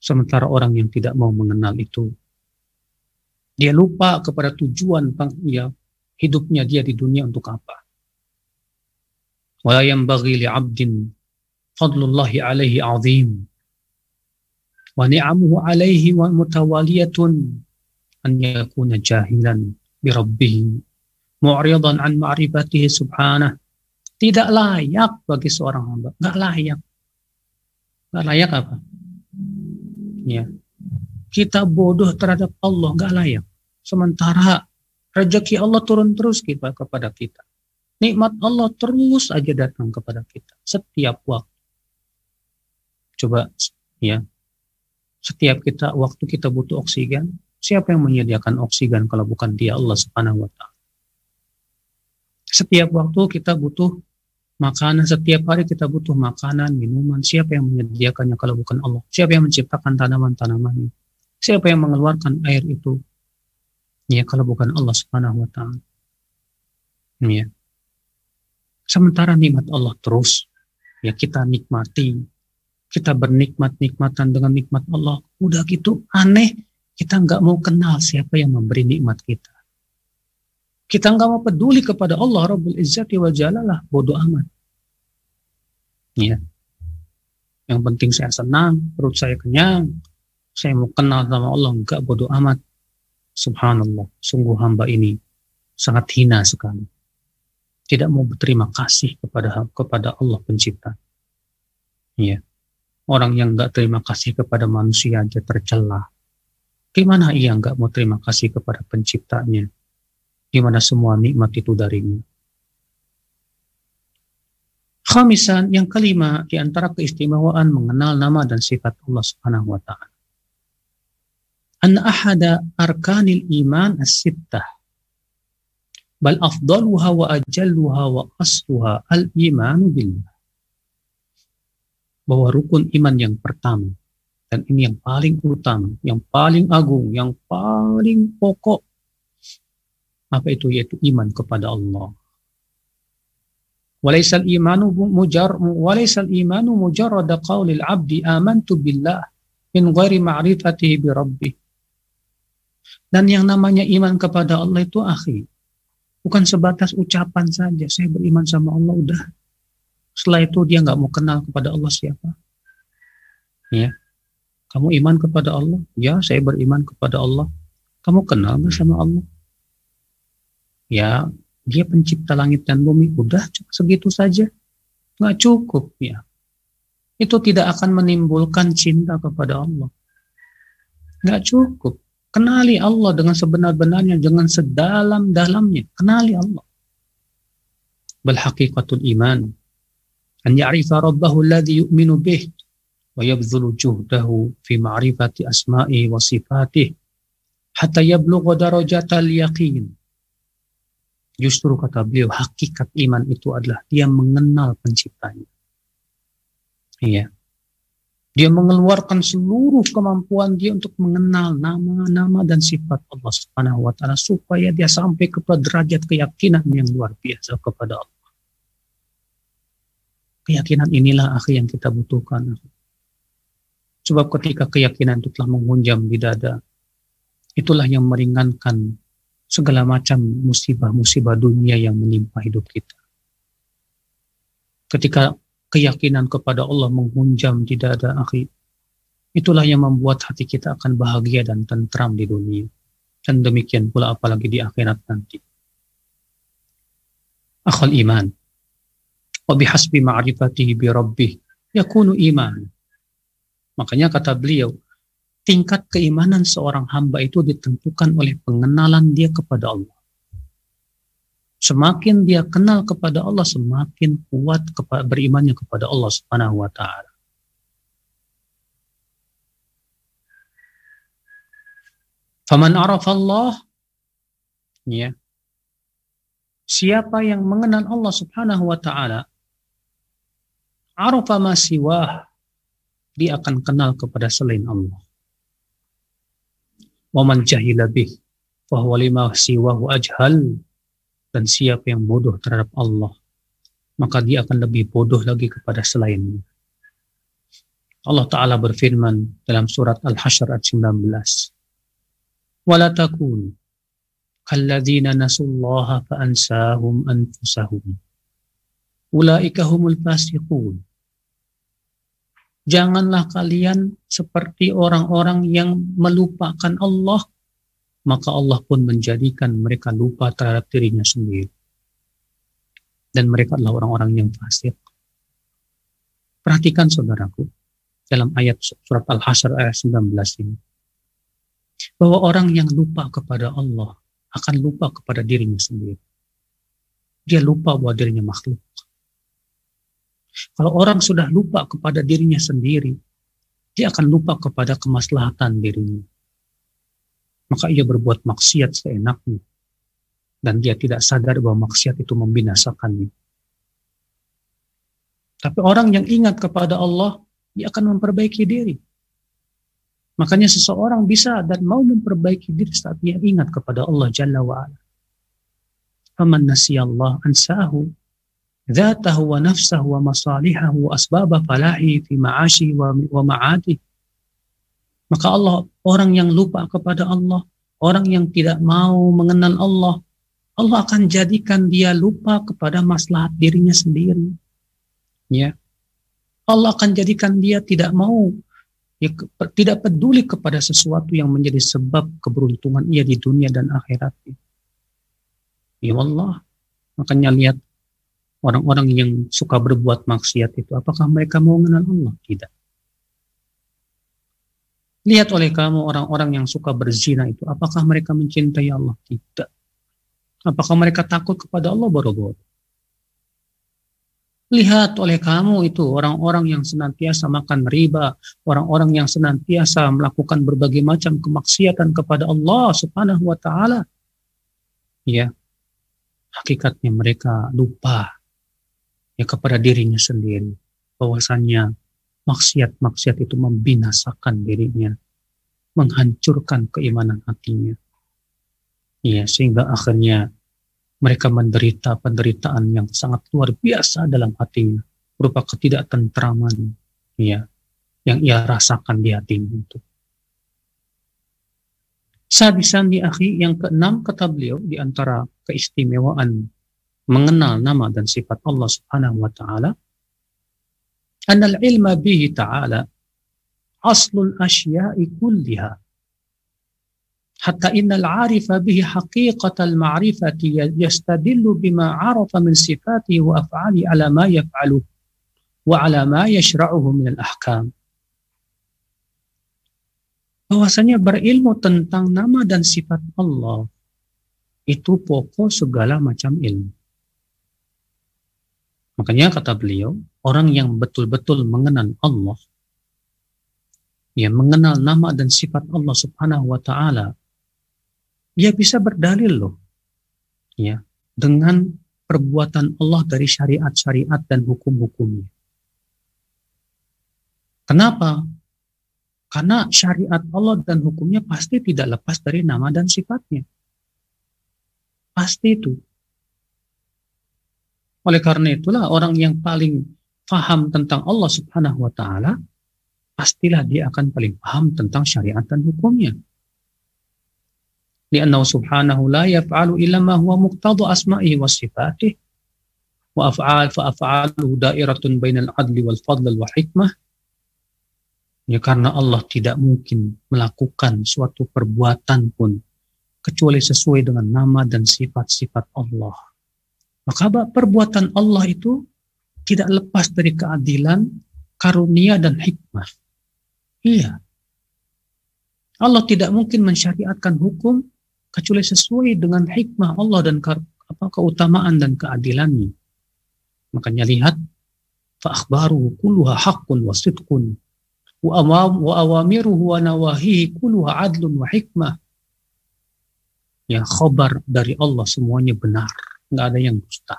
Sementara orang yang tidak mau mengenal itu dia lupa kepada tujuan ya hidupnya dia di dunia untuk apa. Wa yanbaghi li'abdin fadlullahi alaihi azim wa ni'amuhu alaihi wa mutawaliyatun an yakuna jahilan bi rabbih mu'ridan an ma'rifatihi subhanah. Tidak layak bagi seorang hamba. Nggak layak. Nggak layak apa? Ya. Kita bodoh terhadap Allah. Nggak layak. Sementara Rezeki Allah turun terus kita kepada kita. Nikmat Allah terus aja datang kepada kita setiap waktu. Coba ya. Setiap kita waktu kita butuh oksigen, siapa yang menyediakan oksigen kalau bukan Dia Allah Subhanahu wa taala. Setiap waktu kita butuh makanan, setiap hari kita butuh makanan, minuman, siapa yang menyediakannya kalau bukan Allah? Siapa yang menciptakan tanaman-tanaman? Siapa yang mengeluarkan air itu? Ya, kalau bukan Allah Subhanahu wa taala. Ya. Sementara nikmat Allah terus ya kita nikmati. Kita bernikmat-nikmatan dengan nikmat Allah. Udah gitu aneh, kita nggak mau kenal siapa yang memberi nikmat kita. Kita nggak mau peduli kepada Allah Rabbul Izzati wa Jalalah, bodoh amat. Ya. Yang penting saya senang, perut saya kenyang, saya mau kenal sama Allah, enggak bodoh amat. Subhanallah, sungguh hamba ini sangat hina sekali. Tidak mau berterima kasih kepada kepada Allah pencipta. Ya. Orang yang enggak terima kasih kepada manusia aja tercela. Gimana ia enggak mau terima kasih kepada penciptanya? Gimana semua nikmat itu darinya? Khamisan, yang kelima, di antara keistimewaan mengenal nama dan sifat Allah Subhanahu wa taala arkanil iman as-sittah bal afdaluha wa ajalluha wa asluha al-imanu billah bahwa rukun iman yang pertama dan ini yang paling utama, yang paling agung, yang paling pokok apa itu? Yaitu iman kepada Allah. Walaisal imanu mujar walaisal imanu mujarrad qaulil abdi amantu billah min ghairi ma'rifatihi bi rabbih dan yang namanya iman kepada Allah itu akhi. Bukan sebatas ucapan saja. Saya beriman sama Allah udah. Setelah itu dia nggak mau kenal kepada Allah siapa. Ya. Kamu iman kepada Allah? Ya, saya beriman kepada Allah. Kamu kenal nggak sama Allah? Ya, dia pencipta langit dan bumi. Udah segitu saja. Nggak cukup ya. Itu tidak akan menimbulkan cinta kepada Allah. Nggak cukup. Kenali Allah dengan sebenar-benarnya, dengan sedalam-dalamnya. Kenali Allah. Bal haqiqatul iman. An ya'rifa rabbahu alladhi yu'minu bih. Wa yabzulu juhdahu fi ma'rifati asma'i wa sifatih. Hatta yablugha darajatal yaqin. Justru kata beliau, hakikat iman itu adalah dia mengenal penciptanya. Iya. Dia mengeluarkan seluruh kemampuan dia untuk mengenal nama-nama dan sifat Allah Subhanahu wa taala supaya dia sampai kepada derajat keyakinan yang luar biasa kepada Allah. Keyakinan inilah akhir yang kita butuhkan. Sebab ketika keyakinan itu telah menghunjam di dada, itulah yang meringankan segala macam musibah-musibah dunia yang menimpa hidup kita. Ketika keyakinan kepada Allah menghunjam di dada akhir. Itulah yang membuat hati kita akan bahagia dan tentram di dunia. Dan demikian pula apalagi di akhirat nanti. Akhal iman. Wa bihasbi ma'rifatihi bi rabbih yakunu iman. Makanya kata beliau, tingkat keimanan seorang hamba itu ditentukan oleh pengenalan dia kepada Allah. Semakin dia kenal kepada Allah, semakin kuat berimannya kepada Allah Subhanahu wa taala. Faman arafa Allah ya. Siapa yang mengenal Allah Subhanahu wa taala, arafa ma siwah, dia akan kenal kepada selain Allah. Wa man jahila bih, fa huwa lima siwahu ajhal dan siapa yang bodoh terhadap Allah, maka dia akan lebih bodoh lagi kepada selainnya. Allah Ta'ala berfirman dalam surat Al-Hashr ayat 19. وَلَا تَكُونُ كَالَّذِينَ نَسُوا اللَّهَ فَأَنْسَاهُمْ أَنفُسَهُمْ أُولَٰئِكَ هُمُ الْفَاسِقُونَ Janganlah kalian seperti orang-orang yang melupakan Allah maka Allah pun menjadikan mereka lupa terhadap dirinya sendiri. Dan mereka adalah orang-orang yang fasik. Perhatikan saudaraku, dalam ayat surat Al-Hasr ayat 19 ini. Bahwa orang yang lupa kepada Allah akan lupa kepada dirinya sendiri. Dia lupa bahwa dirinya makhluk. Kalau orang sudah lupa kepada dirinya sendiri, dia akan lupa kepada kemaslahatan dirinya Maka ia berbuat maksiat seenaknya. Dan dia tidak sadar bahwa maksiat itu membinasakannya. Tapi orang yang ingat kepada Allah, dia akan memperbaiki diri. Makanya seseorang bisa dan mau memperbaiki diri saat dia ingat kepada Allah Jalla wa'ala. Faman nasiyallah ansahu ذاته ونفسه ومصالحه وأسباب فلاحه في معاشه ومعاده maka Allah orang yang lupa kepada Allah orang yang tidak mau mengenal Allah Allah akan jadikan dia lupa kepada maslahat dirinya sendiri ya Allah akan jadikan dia tidak mau ya, tidak peduli kepada sesuatu yang menjadi sebab keberuntungan ia di dunia dan akhirat ya Allah makanya lihat orang-orang yang suka berbuat maksiat itu, apakah mereka mau mengenal Allah? Tidak. Lihat oleh kamu orang-orang yang suka berzina itu, apakah mereka mencintai Allah? Tidak. Apakah mereka takut kepada Allah boro-boro? Lihat oleh kamu itu orang-orang yang senantiasa makan riba, orang-orang yang senantiasa melakukan berbagai macam kemaksiatan kepada Allah Subhanahu wa taala. Ya. Hakikatnya mereka lupa ya kepada dirinya sendiri bahwasannya maksiat-maksiat itu membinasakan dirinya menghancurkan keimanan hatinya. Ya sehingga akhirnya mereka menderita penderitaan yang sangat luar biasa dalam hatinya berupa ketidaktentraman ya yang ia rasakan di hatinya itu. Sadisan di akhi yang keenam kata beliau di antara keistimewaan mengenal nama dan sifat Allah Subhanahu wa taala bihi ta'ala aslul asya'i kulliha hatta innal arifa bihi haqiqatal ma'rifati yastadillu bima arafa min sifati wa af'ali ala ma yaf'alu wa ala ma yashra'uhu min al-ahkam bahwasanya berilmu tentang nama dan sifat Allah itu pokok segala macam ilmu. Makanya kata beliau, orang yang betul-betul mengenal Allah, ya mengenal nama dan sifat Allah Subhanahu wa taala, dia bisa berdalil loh. Ya, dengan perbuatan Allah dari syariat-syariat dan hukum-hukumnya. Kenapa? Karena syariat Allah dan hukumnya pasti tidak lepas dari nama dan sifatnya. Pasti itu. Oleh karena itulah orang yang paling faham tentang Allah Subhanahu wa taala pastilah dia akan paling paham tentang syariat dan hukumnya. Lianna subhanahu la yaf'alu illa ma huwa muqtada asma'ihi wa sifatih wa af'al fa af'aluhu da'iratun bainal adli wal fadl wal hikmah Ya karena Allah tidak mungkin melakukan suatu perbuatan pun kecuali sesuai dengan nama dan sifat-sifat Allah. Maka perbuatan Allah itu tidak lepas dari keadilan, karunia, dan hikmah. Iya. Allah tidak mungkin mensyariatkan hukum kecuali sesuai dengan hikmah Allah dan apa keutamaan dan keadilannya. Makanya lihat fa'akhbaruhu kulluha haqqun wa sidqun wa awamiruhu wa adlun wa hikmah. Ya khabar dari Allah semuanya benar nggak ada yang dusta.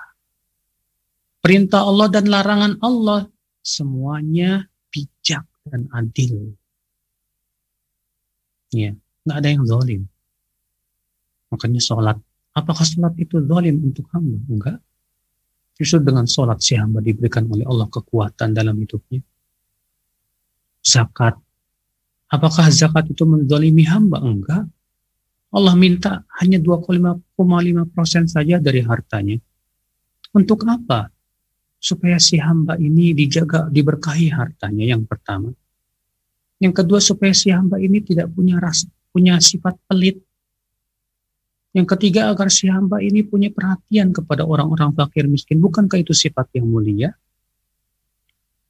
Perintah Allah dan larangan Allah semuanya bijak dan adil. Ya, nggak ada yang zalim. Makanya sholat. Apakah sholat itu zalim untuk hamba? Enggak. Justru dengan sholat si hamba diberikan oleh Allah kekuatan dalam hidupnya. Zakat. Apakah zakat itu menzalimi hamba? Enggak. Allah minta hanya 2,5 persen saja dari hartanya. Untuk apa? Supaya si hamba ini dijaga, diberkahi hartanya yang pertama. Yang kedua supaya si hamba ini tidak punya rasa, punya sifat pelit. Yang ketiga agar si hamba ini punya perhatian kepada orang-orang fakir miskin. Bukankah itu sifat yang mulia?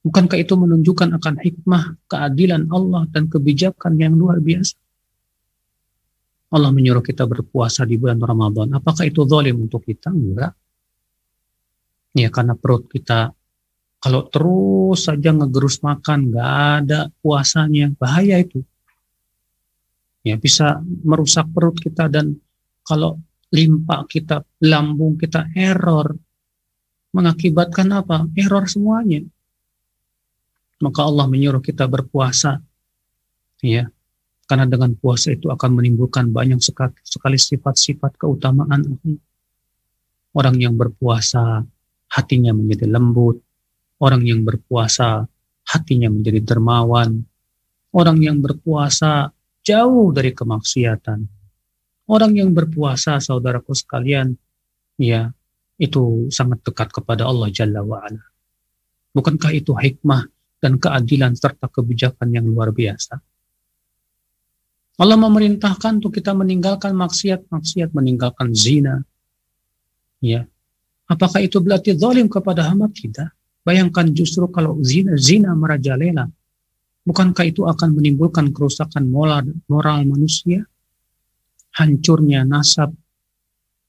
Bukankah itu menunjukkan akan hikmah, keadilan Allah dan kebijakan yang luar biasa? Allah menyuruh kita berpuasa di bulan Ramadan. Apakah itu zalim untuk kita? Enggak. Ya karena perut kita kalau terus saja ngegerus makan, nggak ada puasanya, bahaya itu. Ya bisa merusak perut kita dan kalau limpa kita, lambung kita error, mengakibatkan apa? Error semuanya. Maka Allah menyuruh kita berpuasa, ya, karena dengan puasa itu akan menimbulkan banyak sekali sifat-sifat keutamaan. Orang yang berpuasa hatinya menjadi lembut. Orang yang berpuasa hatinya menjadi dermawan. Orang yang berpuasa jauh dari kemaksiatan. Orang yang berpuasa, saudaraku sekalian, ya, itu sangat dekat kepada Allah Jalla wa'ala. Bukankah itu hikmah dan keadilan serta kebijakan yang luar biasa? Allah memerintahkan untuk kita meninggalkan maksiat-maksiat, meninggalkan zina. Ya. Apakah itu berarti zalim kepada hamba? Tidak. Bayangkan justru kalau zina, zina merajalela. Bukankah itu akan menimbulkan kerusakan moral, moral manusia? Hancurnya nasab,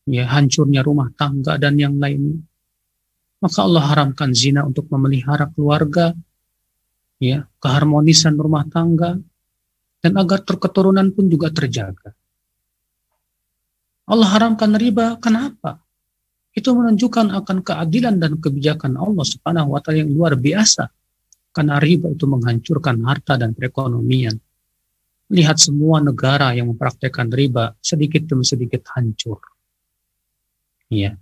ya hancurnya rumah tangga dan yang lainnya. Maka Allah haramkan zina untuk memelihara keluarga, ya keharmonisan rumah tangga, dan agar keturunan pun juga terjaga. Allah haramkan riba, kenapa? Itu menunjukkan akan keadilan dan kebijakan Allah Subhanahu wa taala yang luar biasa. Karena riba itu menghancurkan harta dan perekonomian. Lihat semua negara yang mempraktekkan riba sedikit demi sedikit hancur. Iya.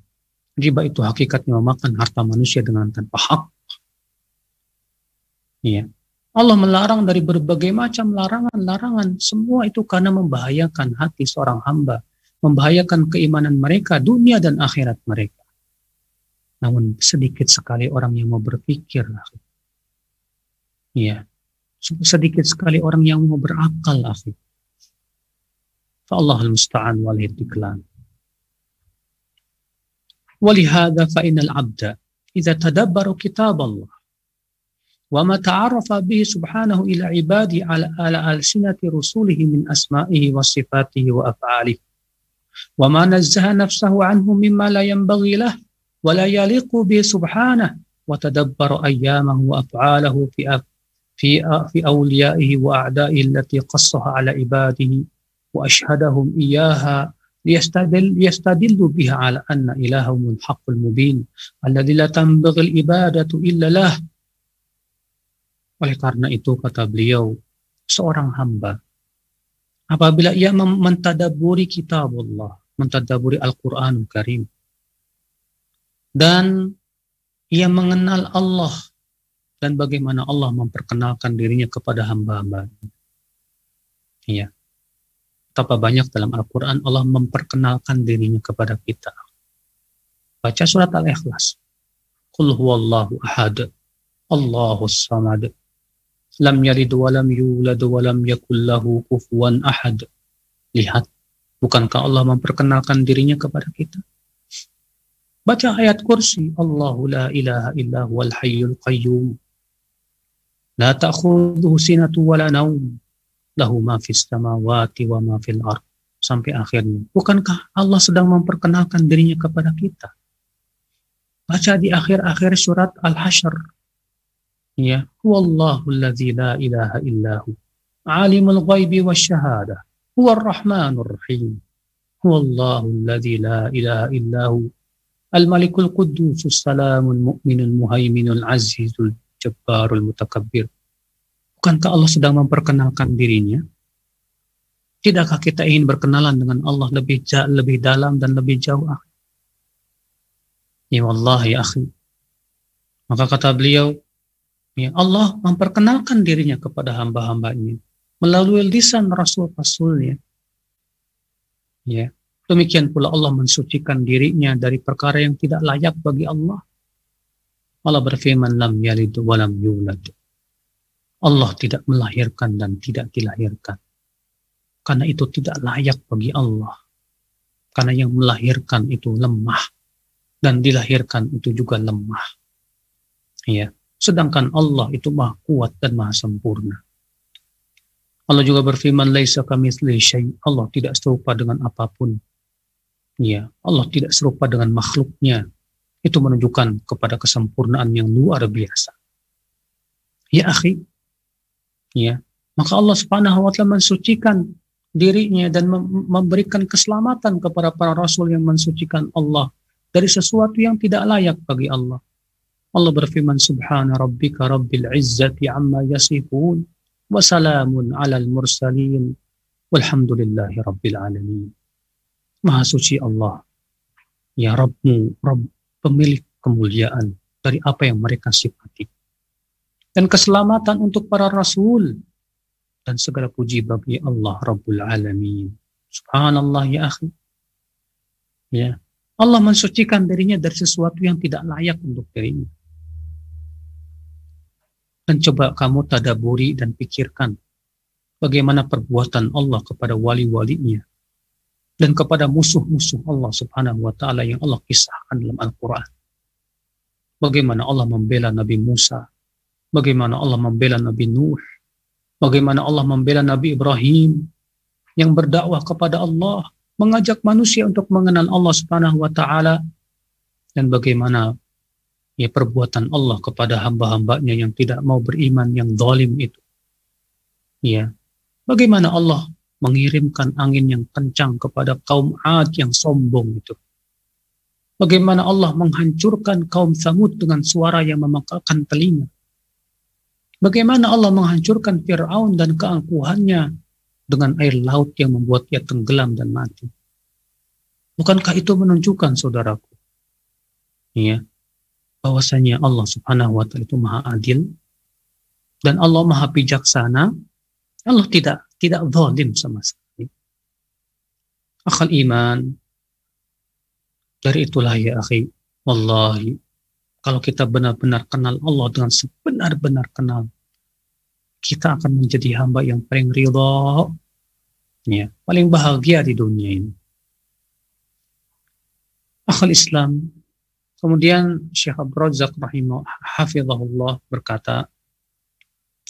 Riba itu hakikatnya memakan harta manusia dengan tanpa hak. Iya. Allah melarang dari berbagai macam larangan-larangan. Semua itu karena membahayakan hati seorang hamba Membahayakan keimanan mereka, dunia dan akhirat mereka. Namun sedikit sekali orang yang mau berpikir. Ya, sedikit sekali orang yang mau berakal. Allah al-musta'an wal hidiklan. ولهذا فإن العبد إذا تدبر كتاب الله وما تعرف به سبحانه إلى عباده على, على ألسنة رسوله من أسمائه وصفاته وأفعاله وما نزه نفسه عنه مما لا ينبغي له ولا يليق به سبحانه وتدبر أيامه وأفعاله في في في أوليائه وأعدائه التي قصها على عباده وأشهدهم إياها ليستدل يستدل بها على أن إلههم الحق المبين الذي لا تنبغي العبادة إلا له. Oleh karena itu kata beliau, seorang hamba apabila ia mentadaburi kitab Allah, mentadaburi Al-Qur'an Karim dan ia mengenal Allah dan bagaimana Allah memperkenalkan dirinya kepada hamba-hamba. Iya. Betapa banyak dalam Al-Quran Allah memperkenalkan dirinya kepada kita. Baca surat Al-Ikhlas. Qul huwallahu ahad. Allahus samad lam yalid wa lam yulad wa lam yakul lahu kufuwan ahad. Lihat, bukankah Allah memperkenalkan dirinya kepada kita? Baca ayat kursi, Allahu la ilaha illa huwal hayyul qayyum. La ta'khudhuhu sinatu wa la naum. Lahu ma fis samawati wa ma fil ard. Sampai akhirnya. Bukankah Allah sedang memperkenalkan dirinya kepada kita? Baca di akhir-akhir surat Al-Hasyr ya wallahu alladzi la ilaha illahu alimul ghaibi wasyahada huwa rahmanur rahim. Huwallahu alladzi la ilaha illahu al-malikul quddusus salamul mu'minul muhaiminul azizul jabbarul mutakabbir. Bukankah Allah sedang memperkenalkan dirinya? Tidakkah kita ingin berkenalan dengan Allah lebih lebih dalam dan lebih jauh ya Allah ya akhi. Maka kata beliau Ya, Allah memperkenalkan dirinya kepada hamba-hambanya melalui lisan rasul-rasulnya. Ya, demikian pula Allah mensucikan dirinya dari perkara yang tidak layak bagi Allah. Allah berfirman lam yalid wa lam yulad. Allah tidak melahirkan dan tidak dilahirkan. Karena itu tidak layak bagi Allah. Karena yang melahirkan itu lemah dan dilahirkan itu juga lemah. Ya, Sedangkan Allah itu maha kuat dan maha sempurna. Allah juga berfirman, "Laisa kamitsli syai." Allah tidak serupa dengan apa pun. Ya, Allah tidak serupa dengan makhluknya. Itu menunjukkan kepada kesempurnaan yang luar biasa. Ya akhi, ya, maka Allah Subhanahu wa taala mensucikan dirinya dan memberikan keselamatan kepada para rasul yang mensucikan Allah dari sesuatu yang tidak layak bagi Allah. Allah berfirman subhana rabbika rabbil izzati amma yasifun wa salamun alal mursalin walhamdulillahi rabbil alamin. Maha suci Allah. Ya Rabbmu, Rabb, pemilik kemuliaan dari apa yang mereka sifati. Dan keselamatan untuk para rasul dan segala puji bagi Allah Rabbul Alamin. Subhanallah ya akhi. Ya, Allah mensucikan dirinya dari sesuatu yang tidak layak untuk dirinya. Dan coba kamu tadaburi dan pikirkan bagaimana perbuatan Allah kepada wali-walinya dan kepada musuh-musuh Allah Subhanahu wa taala yang Allah kisahkan dalam Al-Qur'an. Bagaimana Allah membela Nabi Musa, bagaimana Allah membela Nabi Nuh, bagaimana Allah membela Nabi Ibrahim yang berdakwah kepada Allah mengajak manusia untuk mengenal Allah Subhanahu wa taala dan bagaimana ya perbuatan Allah kepada hamba-hambanya yang tidak mau beriman yang zalim itu. Ya. Bagaimana Allah mengirimkan angin yang kencang kepada kaum Ad yang sombong itu. Bagaimana Allah menghancurkan kaum Samud dengan suara yang memekakan telinga. Bagaimana Allah menghancurkan Fir'aun dan keangkuhannya dengan air laut yang membuat ia tenggelam dan mati. Bukankah itu menunjukkan saudaraku? Ya, bahwasanya Allah Subhanahu wa taala itu Maha Adil dan Allah Maha Bijaksana. Allah tidak tidak zalim sama sekali. Akal iman dari itulah ya akhi, wallahi kalau kita benar-benar kenal Allah dengan sebenar-benar kenal, kita akan menjadi hamba yang paling ridho, ya, paling bahagia di dunia ini. Akhul Islam. Kemudian Syekh Abdul Razak rahimah hafizahullah berkata,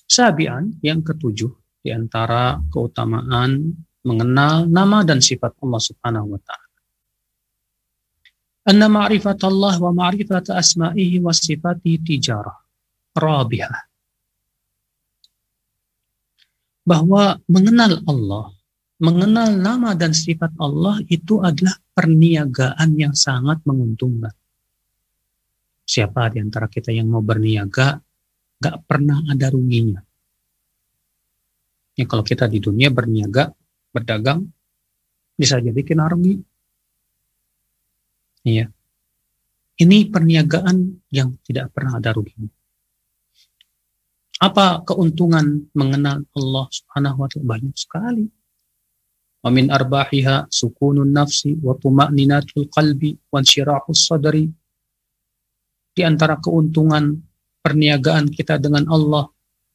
Sabian yang ketujuh di antara keutamaan mengenal nama dan sifat Allah Subhanahu wa taala. Anna ma'rifat Allah wa ma'rifat asma'ihi wa sifatihi tijarah rabihah bahwa mengenal Allah, mengenal nama dan sifat Allah itu adalah perniagaan yang sangat menguntungkan. Siapa di antara kita yang mau berniaga, gak pernah ada ruginya. Ya kalau kita di dunia berniaga, berdagang, bisa jadi kena rugi. Iya. Ini perniagaan yang tidak pernah ada ruginya. Apa keuntungan mengenal Allah Subhanahu wa taala banyak sekali. Wa min arbahiha sukunun nafsi wa tuma'ninatul qalbi wa sadri. Di antara keuntungan perniagaan kita dengan Allah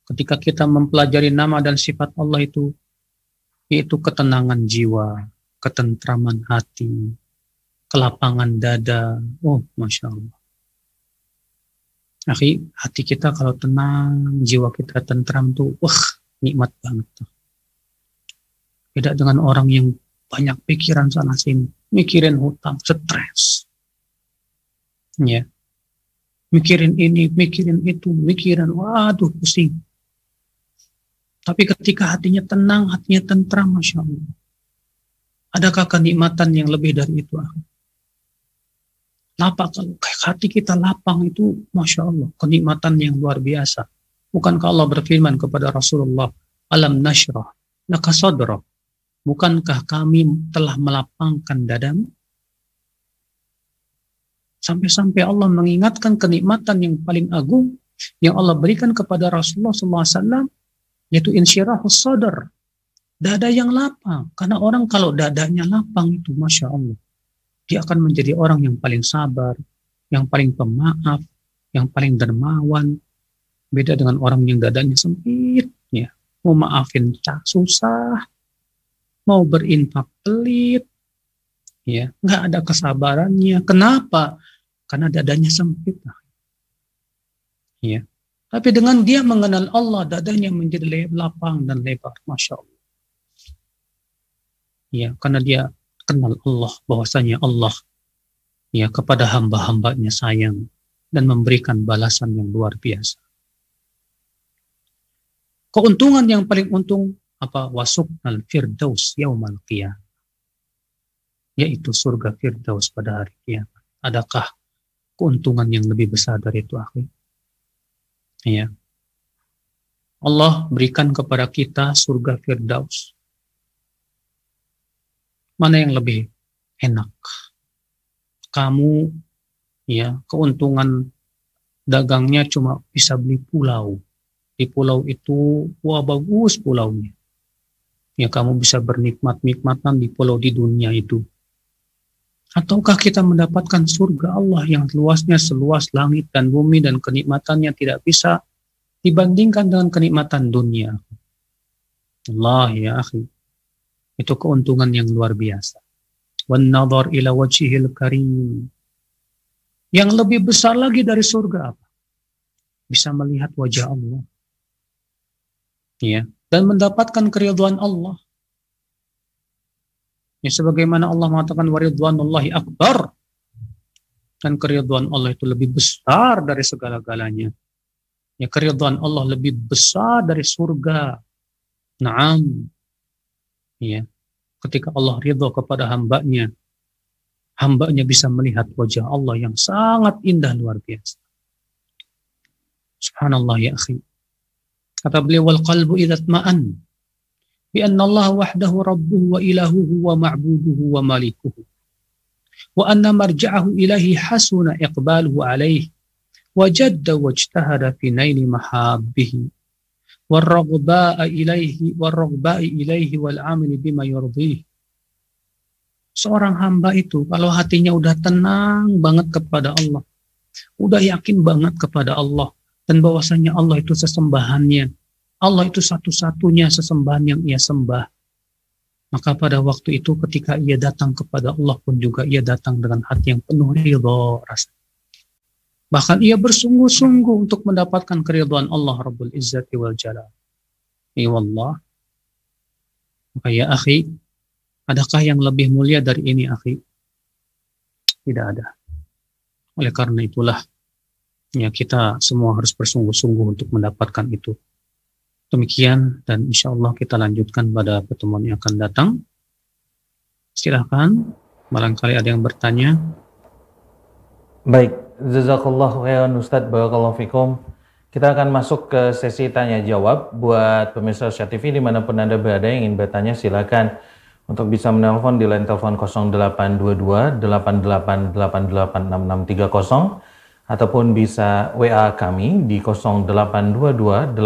ketika kita mempelajari nama dan sifat Allah itu yaitu ketenangan jiwa, ketentraman hati, kelapangan dada. Oh, masya Allah. Akhi, hati kita kalau tenang, jiwa kita tentram tuh, wah, nikmat banget tuh. Beda dengan orang yang banyak pikiran sana sini, mikirin hutang, stres. Ya. Mikirin ini, mikirin itu, mikirin, waduh pusing. Tapi ketika hatinya tenang, hatinya tentram, Masya Allah. Adakah kenikmatan yang lebih dari itu? Akhi? Lapang, hati kita lapang itu, Masya Allah, kenikmatan yang luar biasa. Bukankah Allah berfirman kepada Rasulullah, Alam nashrah, laka. Bukankah kami telah melapangkan dadamu? Sampai-sampai Allah mengingatkan kenikmatan yang paling agung yang Allah berikan kepada Rasulullah SAW, yaitu insyirahus sadar. Dada yang lapang. Karena orang kalau dadanya lapang itu, Masya Allah dia akan menjadi orang yang paling sabar, yang paling pemaaf, yang paling dermawan. Beda dengan orang yang dadanya sempit, ya. Mau maafin tak susah, mau berinfak pelit, ya, nggak ada kesabarannya. Kenapa? Karena dadanya sempit. Ya. Tapi dengan dia mengenal Allah, dadanya menjadi lapang dan lebar. Masya Allah. Ya, karena dia kenal Allah, bahwasanya Allah ya kepada hamba-hambanya sayang dan memberikan balasan yang luar biasa. Keuntungan yang paling untung apa wasuk al firdaus yaumal qiyamah yaitu surga firdaus pada hari kiamat. Adakah keuntungan yang lebih besar dari itu akhir? Ya. Allah berikan kepada kita surga firdaus. Mana yang lebih enak? Kamu ya, keuntungan dagangnya cuma bisa beli pulau di pulau itu wah bagus pulaunya ya kamu bisa bernikmat-nikmatan di pulau di dunia itu ataukah kita mendapatkan surga Allah yang luasnya seluas langit dan bumi dan kenikmatannya tidak bisa dibandingkan dengan kenikmatan dunia? Allah ya akhi. Itu keuntungan yang luar biasa. Wan nadhar ila wajhil karim. Yang lebih besar lagi dari surga apa? Bisa melihat wajah Allah. Ya. Dan mendapatkan keriduan Allah. Ya sebagaimana Allah mengatakan waridwanullahi akbar dan keriduan Allah itu lebih besar dari segala-galanya. Ya keriduan Allah lebih besar dari surga. Naam. Ya. Ketika Allah ridho kepada hambanya, hambanya bisa melihat wajah Allah yang sangat indah luar biasa. Subhanallah ya akhi. Kata beliau wal qalbu idza ma'an bi anna Allah wahdahu rabbuhu wa ilahuhu wa ma'buduhu wa malikuhu wa anna marja'ahu ilahi hasuna iqbaluhu alaihi wa jadda wajtahada fi naili mahabbihi والرغباء إليه والرغباء إليه والعمل بما يرضيه seorang hamba itu kalau hatinya udah tenang banget kepada Allah udah yakin banget kepada Allah dan bahwasanya Allah itu sesembahannya. Allah itu satu-satunya sesembahan yang ia sembah. Maka pada waktu itu ketika ia datang kepada Allah pun juga ia datang dengan hati yang penuh ridho rasa. Bahkan ia bersungguh-sungguh untuk mendapatkan keridhaan Allah Rabbul Izzati wal Jalal. Ya Allah. Maka ya akhi, adakah yang lebih mulia dari ini akhi? Tidak ada. Oleh karena itulah ya kita semua harus bersungguh-sungguh untuk mendapatkan itu. Demikian dan insya Allah kita lanjutkan pada pertemuan yang akan datang. Silahkan, barangkali ada yang bertanya. Baik, jazakallah khairan Ustaz, barakallahu fikum. Kita akan masuk ke sesi tanya jawab buat pemirsa Syah TV di mana pun Anda berada yang ingin bertanya silakan untuk bisa menelpon di line telepon 0822 88886630 ataupun bisa WA kami di 0822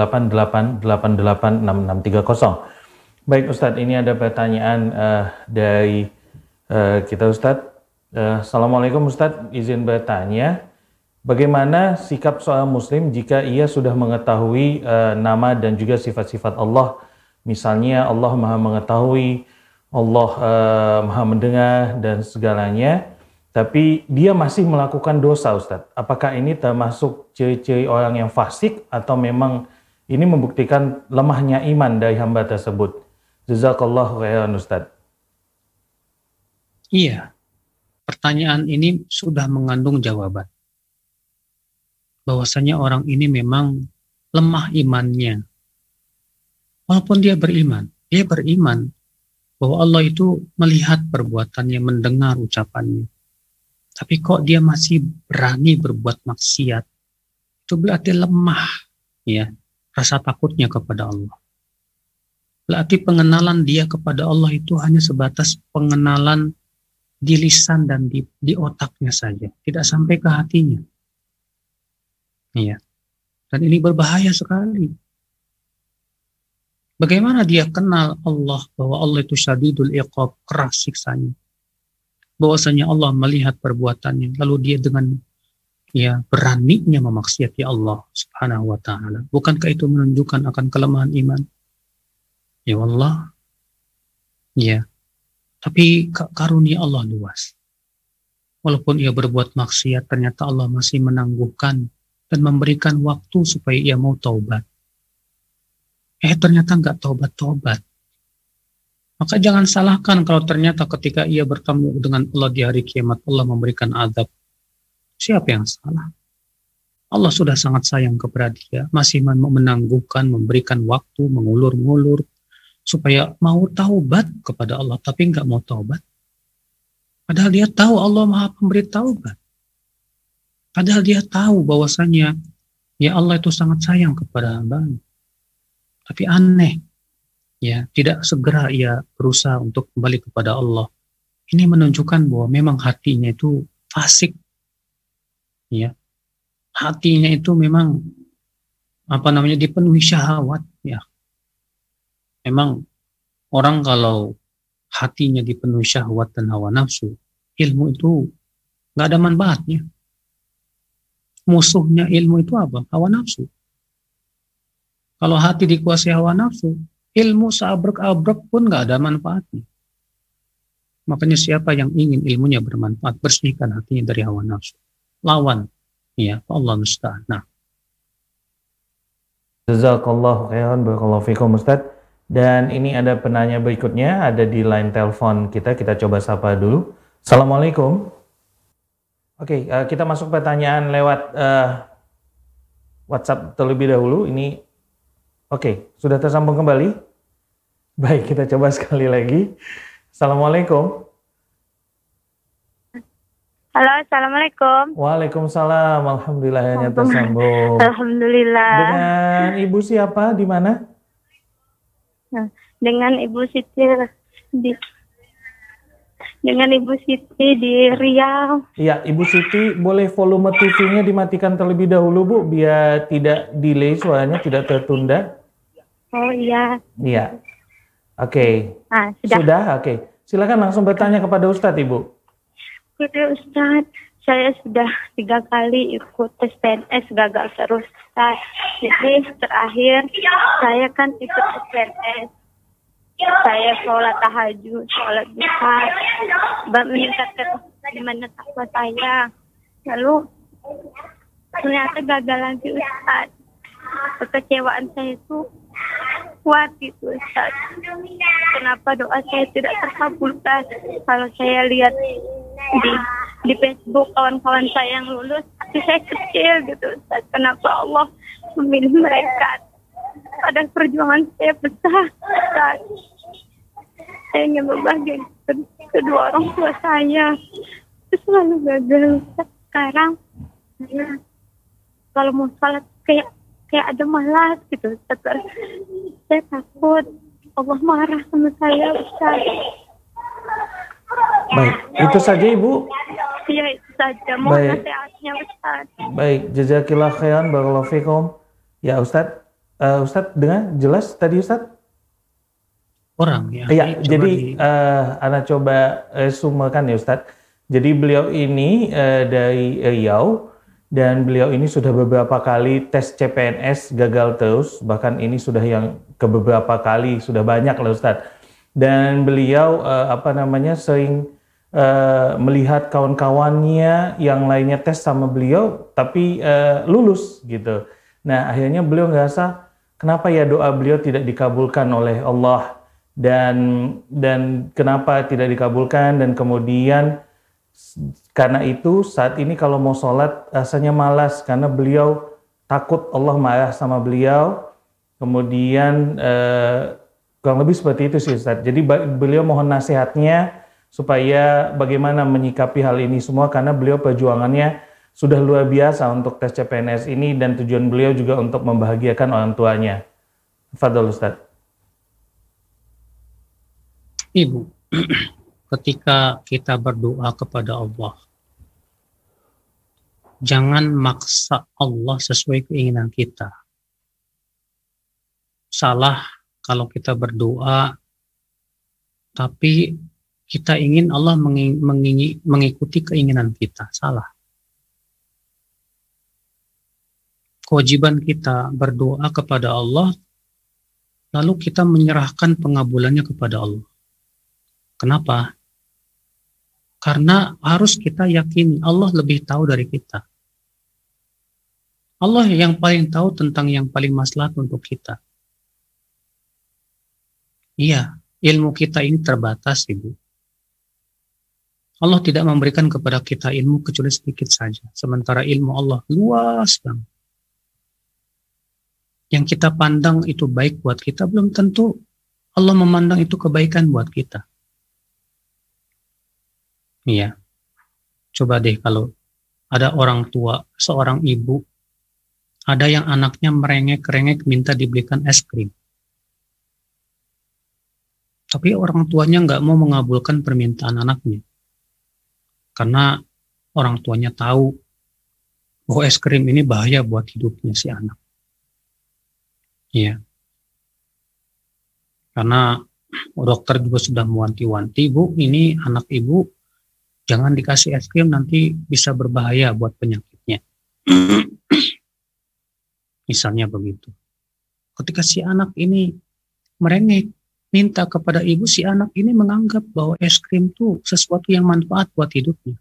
88886630. Baik Ustadz, ini ada pertanyaan uh, dari uh, kita Ustadz. Uh, Assalamualaikum Ustadz, izin bertanya, bagaimana sikap seorang muslim jika ia sudah mengetahui uh, nama dan juga sifat-sifat Allah? Misalnya Allah maha mengetahui, Allah uh, maha mendengar dan segalanya tapi dia masih melakukan dosa Ustadz. Apakah ini termasuk ciri-ciri orang yang fasik atau memang ini membuktikan lemahnya iman dari hamba tersebut? Jazakallah khairan Ustadz. Iya, pertanyaan ini sudah mengandung jawaban. Bahwasanya orang ini memang lemah imannya. Walaupun dia beriman, dia beriman bahwa Allah itu melihat perbuatannya, mendengar ucapannya tapi kok dia masih berani berbuat maksiat, itu berarti lemah ya rasa takutnya kepada Allah. Berarti pengenalan dia kepada Allah itu hanya sebatas pengenalan di lisan dan di, di otaknya saja, tidak sampai ke hatinya. Iya. Dan ini berbahaya sekali. Bagaimana dia kenal Allah bahwa Allah itu syadidul iqab, keras siksanya bahwasanya Allah melihat perbuatannya lalu dia dengan ya beraninya memaksiati Allah Subhanahu wa taala. Bukankah itu menunjukkan akan kelemahan iman? Ya Allah. Ya. Tapi karunia Allah luas. Walaupun ia berbuat maksiat, ternyata Allah masih menangguhkan dan memberikan waktu supaya ia mau taubat. Eh ternyata nggak taubat-taubat. Maka jangan salahkan kalau ternyata ketika ia bertemu dengan Allah di hari kiamat Allah memberikan adab. Siapa yang salah? Allah sudah sangat sayang kepada dia, masih menangguhkan, memberikan waktu, mengulur-ngulur, supaya mau taubat kepada Allah, tapi nggak mau taubat. Padahal dia tahu Allah maha pemberi taubat. Padahal dia tahu bahwasanya ya Allah itu sangat sayang kepada hamba. Tapi aneh, ya tidak segera ia berusaha untuk kembali kepada Allah. Ini menunjukkan bahwa memang hatinya itu fasik, ya hatinya itu memang apa namanya dipenuhi syahwat, ya. Memang orang kalau hatinya dipenuhi syahwat dan hawa nafsu, ilmu itu nggak ada manfaatnya musuhnya ilmu itu apa? Hawa nafsu. Kalau hati dikuasai hawa nafsu, ilmu seabrek-abrek pun nggak ada manfaatnya. Makanya siapa yang ingin ilmunya bermanfaat, bersihkan hatinya dari hawa nafsu. Lawan. Ya, Allah musta'an. Nah. Jazakallah khairan barakallahu fikum Ustaz. Dan ini ada penanya berikutnya, ada di line telepon kita, kita coba sapa dulu. Assalamualaikum. Oke, okay, uh, eh, kita masuk pertanyaan lewat uh, WhatsApp terlebih dahulu. Ini oke, okay, sudah tersambung kembali. Baik, kita coba sekali lagi. Assalamualaikum. Halo, assalamualaikum. Waalaikumsalam. Alhamdulillah hanya tersambung. Alhamdulillah. Dengan ibu siapa? Di mana? Dengan ibu Siti di dengan Ibu Siti di Riau. Iya, Ibu Siti boleh volume TV-nya dimatikan terlebih dahulu Bu, biar tidak delay suaranya, tidak tertunda. Oh iya. Iya. Oke. Okay. Ah, sudah. Sudah, oke. Okay. Silakan langsung bertanya kepada Ustadz Ibu. Oke Ustadz, saya sudah tiga kali ikut tes PNS gagal terus. Ustadz. Jadi terakhir saya kan ikut tes PNS saya sholat tahajud, sholat duha, meningkatkan gimana takwa saya. Lalu ternyata gagal lagi Ustaz. Kekecewaan saya itu kuat gitu Ustaz. Kenapa doa saya tidak terkabulkan? Kalau saya lihat di di Facebook kawan-kawan saya yang lulus, tapi saya kecil gitu Ustaz. Kenapa Allah memilih mereka? Padahal perjuangan saya besar. Ustaz. Saya ingin membahagiakan kedua orang tua saya. Itu selalu gagal. Sekarang saya kalau mau salat kayak kayak ada malas gitu. Ustaz. Saya takut Allah marah sama saya Ustaz. Baik, itu saja Ibu. Iya, itu saja. Mohon Baik. nasihatnya Ustaz. Baik, jazakillah khairan barakallahu fikum. Ya Ustaz, uh, Ustadz dengar jelas tadi Ustadz? Orang ya. Iya, jadi di... uh, Anda coba uh, sumakan ya Ustadz. Jadi beliau ini uh, dari Riau dan beliau ini sudah beberapa kali tes CPNS gagal terus, bahkan ini sudah yang ke beberapa kali, sudah banyak lah Ustadz. Dan beliau uh, apa namanya sering uh, melihat kawan-kawannya yang lainnya tes sama beliau tapi uh, lulus gitu. Nah akhirnya beliau ngerasa kenapa ya doa beliau tidak dikabulkan oleh Allah dan dan kenapa tidak dikabulkan dan kemudian karena itu saat ini kalau mau sholat rasanya malas karena beliau takut Allah marah sama beliau kemudian eh, kurang lebih seperti itu sih Ustaz. Jadi beliau mohon nasihatnya supaya bagaimana menyikapi hal ini semua karena beliau perjuangannya sudah luar biasa untuk tes CPNS ini dan tujuan beliau juga untuk membahagiakan orang tuanya. Fadol Ustaz. Ibu, ketika kita berdoa kepada Allah, jangan maksa Allah sesuai keinginan kita. Salah kalau kita berdoa, tapi kita ingin Allah mengikuti keinginan kita. Salah. kewajiban kita berdoa kepada Allah, lalu kita menyerahkan pengabulannya kepada Allah. Kenapa? Karena harus kita yakini Allah lebih tahu dari kita. Allah yang paling tahu tentang yang paling maslahat untuk kita. Iya, ilmu kita ini terbatas, Ibu. Allah tidak memberikan kepada kita ilmu kecuali sedikit saja. Sementara ilmu Allah luas banget. Yang kita pandang itu baik buat kita, belum tentu Allah memandang itu kebaikan buat kita. Iya. Coba deh kalau ada orang tua, seorang ibu, ada yang anaknya merengek-rengek minta dibelikan es krim. Tapi orang tuanya nggak mau mengabulkan permintaan anaknya. Karena orang tuanya tahu bahwa es krim ini bahaya buat hidupnya si anak. Iya. Karena dokter juga sudah mewanti-wanti, Bu, ini anak Ibu jangan dikasih es krim nanti bisa berbahaya buat penyakitnya. Misalnya begitu. Ketika si anak ini merengek, minta kepada ibu, si anak ini menganggap bahwa es krim itu sesuatu yang manfaat buat hidupnya.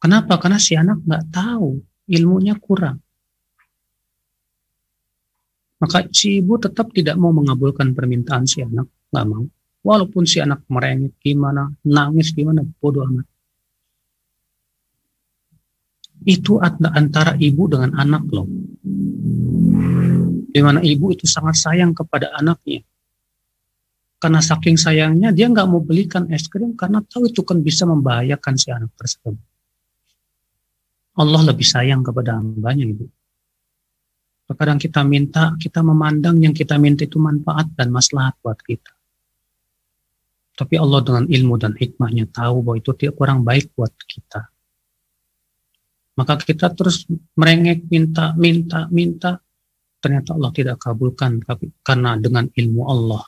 Kenapa? Karena si anak nggak tahu, ilmunya kurang. Maka si ibu tetap tidak mau mengabulkan permintaan si anak, nggak mau. Walaupun si anak merengek gimana, nangis gimana, bodoh amat. Itu antara ibu dengan anak loh di mana ibu itu sangat sayang kepada anaknya. Karena saking sayangnya dia nggak mau belikan es krim karena tahu itu kan bisa membahayakan si anak tersebut. Allah lebih sayang kepada hambanya ibu. Terkadang kita minta, kita memandang yang kita minta itu manfaat dan maslahat buat kita. Tapi Allah dengan ilmu dan hikmahnya tahu bahwa itu tidak kurang baik buat kita. Maka kita terus merengek, minta, minta, minta, ternyata Allah tidak kabulkan tapi karena dengan ilmu Allah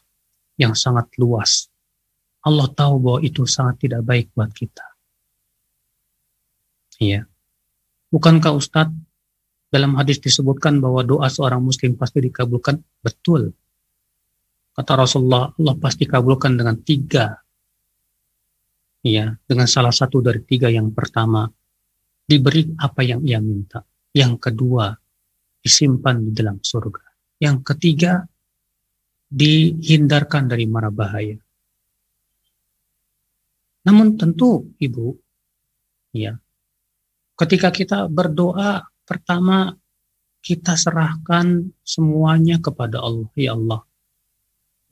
yang sangat luas. Allah tahu bahwa itu sangat tidak baik buat kita. Iya. Bukankah Ustadz dalam hadis disebutkan bahwa doa seorang muslim pasti dikabulkan? Betul. Kata Rasulullah Allah pasti kabulkan dengan tiga. Iya dengan salah satu dari tiga yang pertama diberi apa yang ia minta yang kedua disimpan di dalam surga. Yang ketiga, dihindarkan dari mara bahaya. Namun tentu Ibu, ya, ketika kita berdoa, pertama kita serahkan semuanya kepada Allah. Ya Allah,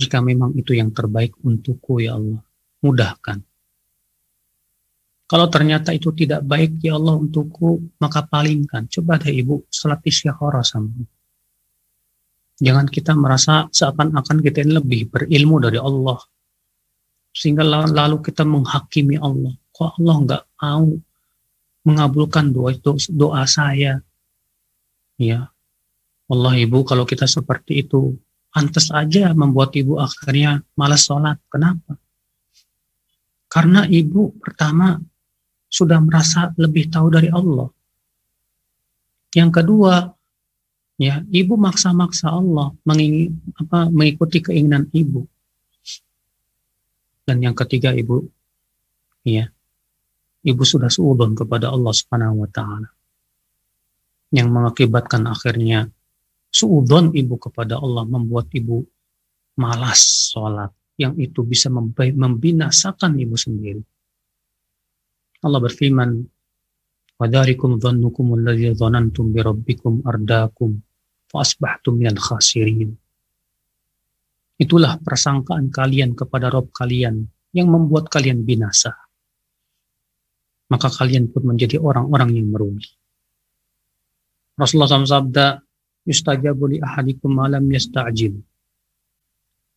jika memang itu yang terbaik untukku ya Allah, mudahkan. Kalau ternyata itu tidak baik ya Allah untukku, maka palingkan. Coba deh ibu salat isyakhara sama. Jangan kita merasa seakan-akan kita ini lebih berilmu dari Allah. Sehingga lalu kita menghakimi Allah. Kok Allah nggak mau mengabulkan doa doa saya? Ya, Allah ibu kalau kita seperti itu, pantas aja membuat ibu akhirnya malas sholat. Kenapa? Karena ibu pertama sudah merasa lebih tahu dari Allah. Yang kedua, ya ibu maksa-maksa Allah mengingin, apa, mengikuti keinginan ibu. Dan yang ketiga ibu, ya ibu sudah suudon kepada Allah Subhanahu Wa Taala, yang mengakibatkan akhirnya suudon ibu kepada Allah membuat ibu malas sholat, yang itu bisa membinasakan ibu sendiri. Allah berfirman, وَذَارِكُمْ ظَنُّكُمُ الَّذِي ظَنَنْتُمْ بِرَبِّكُمْ أَرْدَاكُمْ فَأَصْبَحْتُمْ مِنَ الْخَاسِرِينَ. Itulah persangkaan kalian kepada Rob kalian yang membuat kalian binasa. Maka kalian pun menjadi orang-orang yang merugi. Rasulullah SAW sabda, "Yustajabu ahadikum malam yastajil."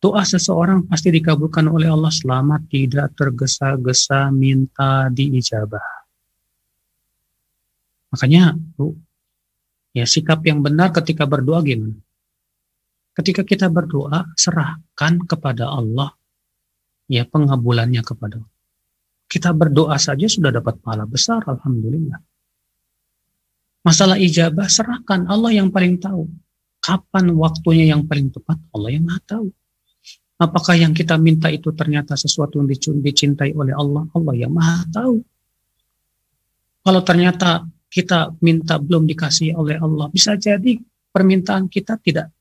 Doa seseorang pasti dikabulkan oleh Allah selama tidak tergesa-gesa minta diijabah. Makanya, Bu, ya sikap yang benar ketika berdoa gimana? Ketika kita berdoa, serahkan kepada Allah ya pengabulannya kepada Allah. Kita berdoa saja sudah dapat pahala besar, Alhamdulillah. Masalah ijabah, serahkan Allah yang paling tahu. Kapan waktunya yang paling tepat, Allah yang maha tahu. Apakah yang kita minta itu ternyata sesuatu yang dicintai oleh Allah? Allah yang maha tahu. Kalau ternyata kita minta belum dikasih oleh Allah. Bisa jadi permintaan kita tidak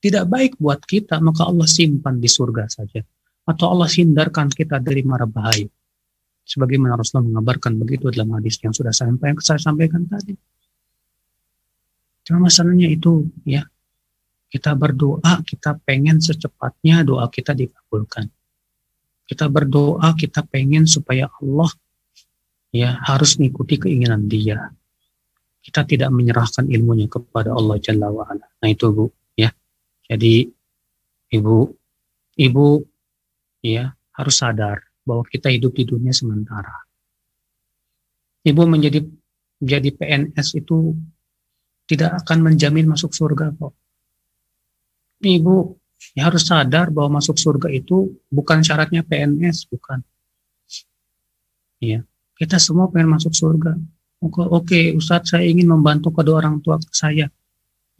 tidak baik buat kita, maka Allah simpan di surga saja. Atau Allah hindarkan kita dari mara bahaya. Sebagaimana Rasulullah mengabarkan begitu dalam hadis yang sudah saya sampaikan, tadi. Cuma masalahnya itu ya, kita berdoa, kita pengen secepatnya doa kita dikabulkan. Kita berdoa, kita pengen supaya Allah ya harus mengikuti keinginan dia. Kita tidak menyerahkan ilmunya kepada Allah Jalla wa'ala. Nah itu Bu, ya. Jadi Ibu, Ibu ya harus sadar bahwa kita hidup di dunia sementara. Ibu menjadi menjadi PNS itu tidak akan menjamin masuk surga kok. Ibu ya harus sadar bahwa masuk surga itu bukan syaratnya PNS, bukan. Ya, kita semua pengen masuk surga. Oke, oke Ustadz saya ingin membantu kedua orang tua saya.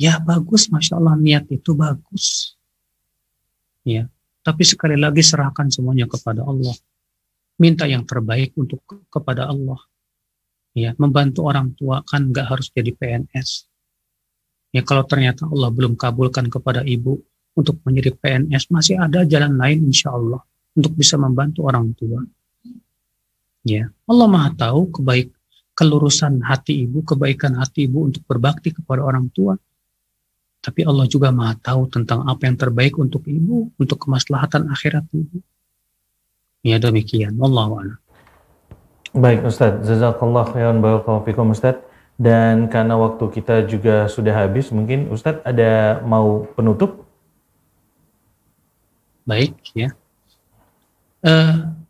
Ya bagus, Masya Allah niat itu bagus. Ya, tapi sekali lagi serahkan semuanya kepada Allah. Minta yang terbaik untuk kepada Allah. Ya, membantu orang tua kan nggak harus jadi PNS. Ya kalau ternyata Allah belum kabulkan kepada ibu untuk menjadi PNS, masih ada jalan lain insya Allah untuk bisa membantu orang tua. Ya, Allah Maha tahu kebaik kelurusan hati ibu, kebaikan hati ibu untuk berbakti kepada orang tua. Tapi Allah juga Maha tahu tentang apa yang terbaik untuk ibu, untuk kemaslahatan akhirat ibu. Ya demikian. Allah Baik Ustaz, jazakallah khairan barakallahu fikum Ustaz. Dan karena waktu kita juga sudah habis, mungkin Ustadz ada mau penutup? Baik ya. Uh,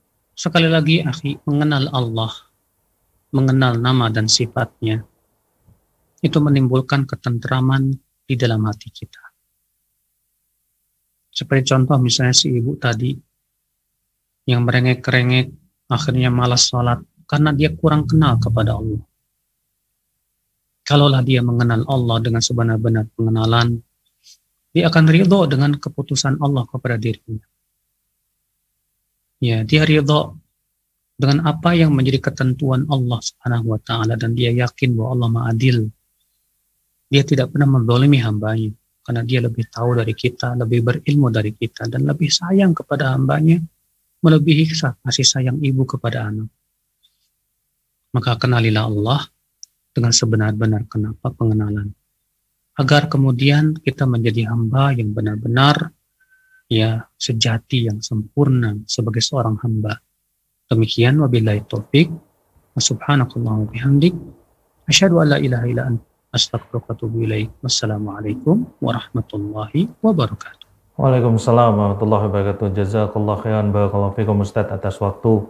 Sekali lagi, akhi, mengenal Allah, mengenal nama dan sifatnya, itu menimbulkan ketentraman di dalam hati kita. Seperti contoh misalnya si ibu tadi, yang merengek-rengek, akhirnya malas sholat, karena dia kurang kenal kepada Allah. Kalaulah dia mengenal Allah dengan sebenar-benar pengenalan, dia akan ridho dengan keputusan Allah kepada dirinya ya dia ridho dengan apa yang menjadi ketentuan Allah Subhanahu wa taala dan dia yakin bahwa Allah Ma'adil. Dia tidak pernah mendolimi hambanya karena dia lebih tahu dari kita, lebih berilmu dari kita dan lebih sayang kepada hambanya melebihi kasih sayang ibu kepada anak. Maka kenalilah Allah dengan sebenar-benar kenapa pengenalan. Agar kemudian kita menjadi hamba yang benar-benar ya sejati yang sempurna sebagai seorang hamba. Demikian wabillahi taufik. Subhanakallah wa bihamdik. Asyhadu an la ilaha illa anta astaghfiruka wa atubu ilaik. Wassalamualaikum warahmatullahi wabarakatuh. Waalaikumsalam warahmatullahi wabarakatuh. Jazakallah khairan barakallahu fikum Ustaz atas waktu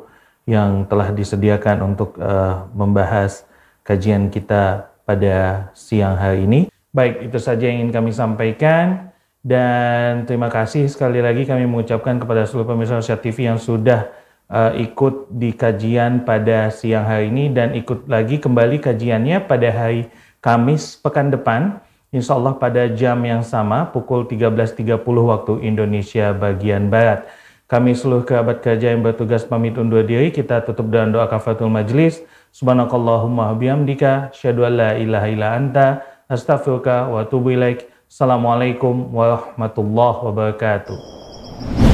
yang telah disediakan untuk uh, membahas kajian kita pada siang hari ini. Baik, itu saja yang ingin kami sampaikan. Dan terima kasih sekali lagi kami mengucapkan kepada seluruh pemirsa Asia TV yang sudah uh, ikut di kajian pada siang hari ini dan ikut lagi kembali kajiannya pada hari Kamis pekan depan. Insya Allah pada jam yang sama pukul 13.30 waktu Indonesia bagian Barat. Kami seluruh kerabat kerja yang bertugas pamit undur diri. Kita tutup dengan doa kafatul majlis. Subhanakallahumma bihamdika. Syadu la ilaha illa anta. Astaghfiruka wa atubu ilaik. Assalamualaikum warahmatullahi wabarakatuh.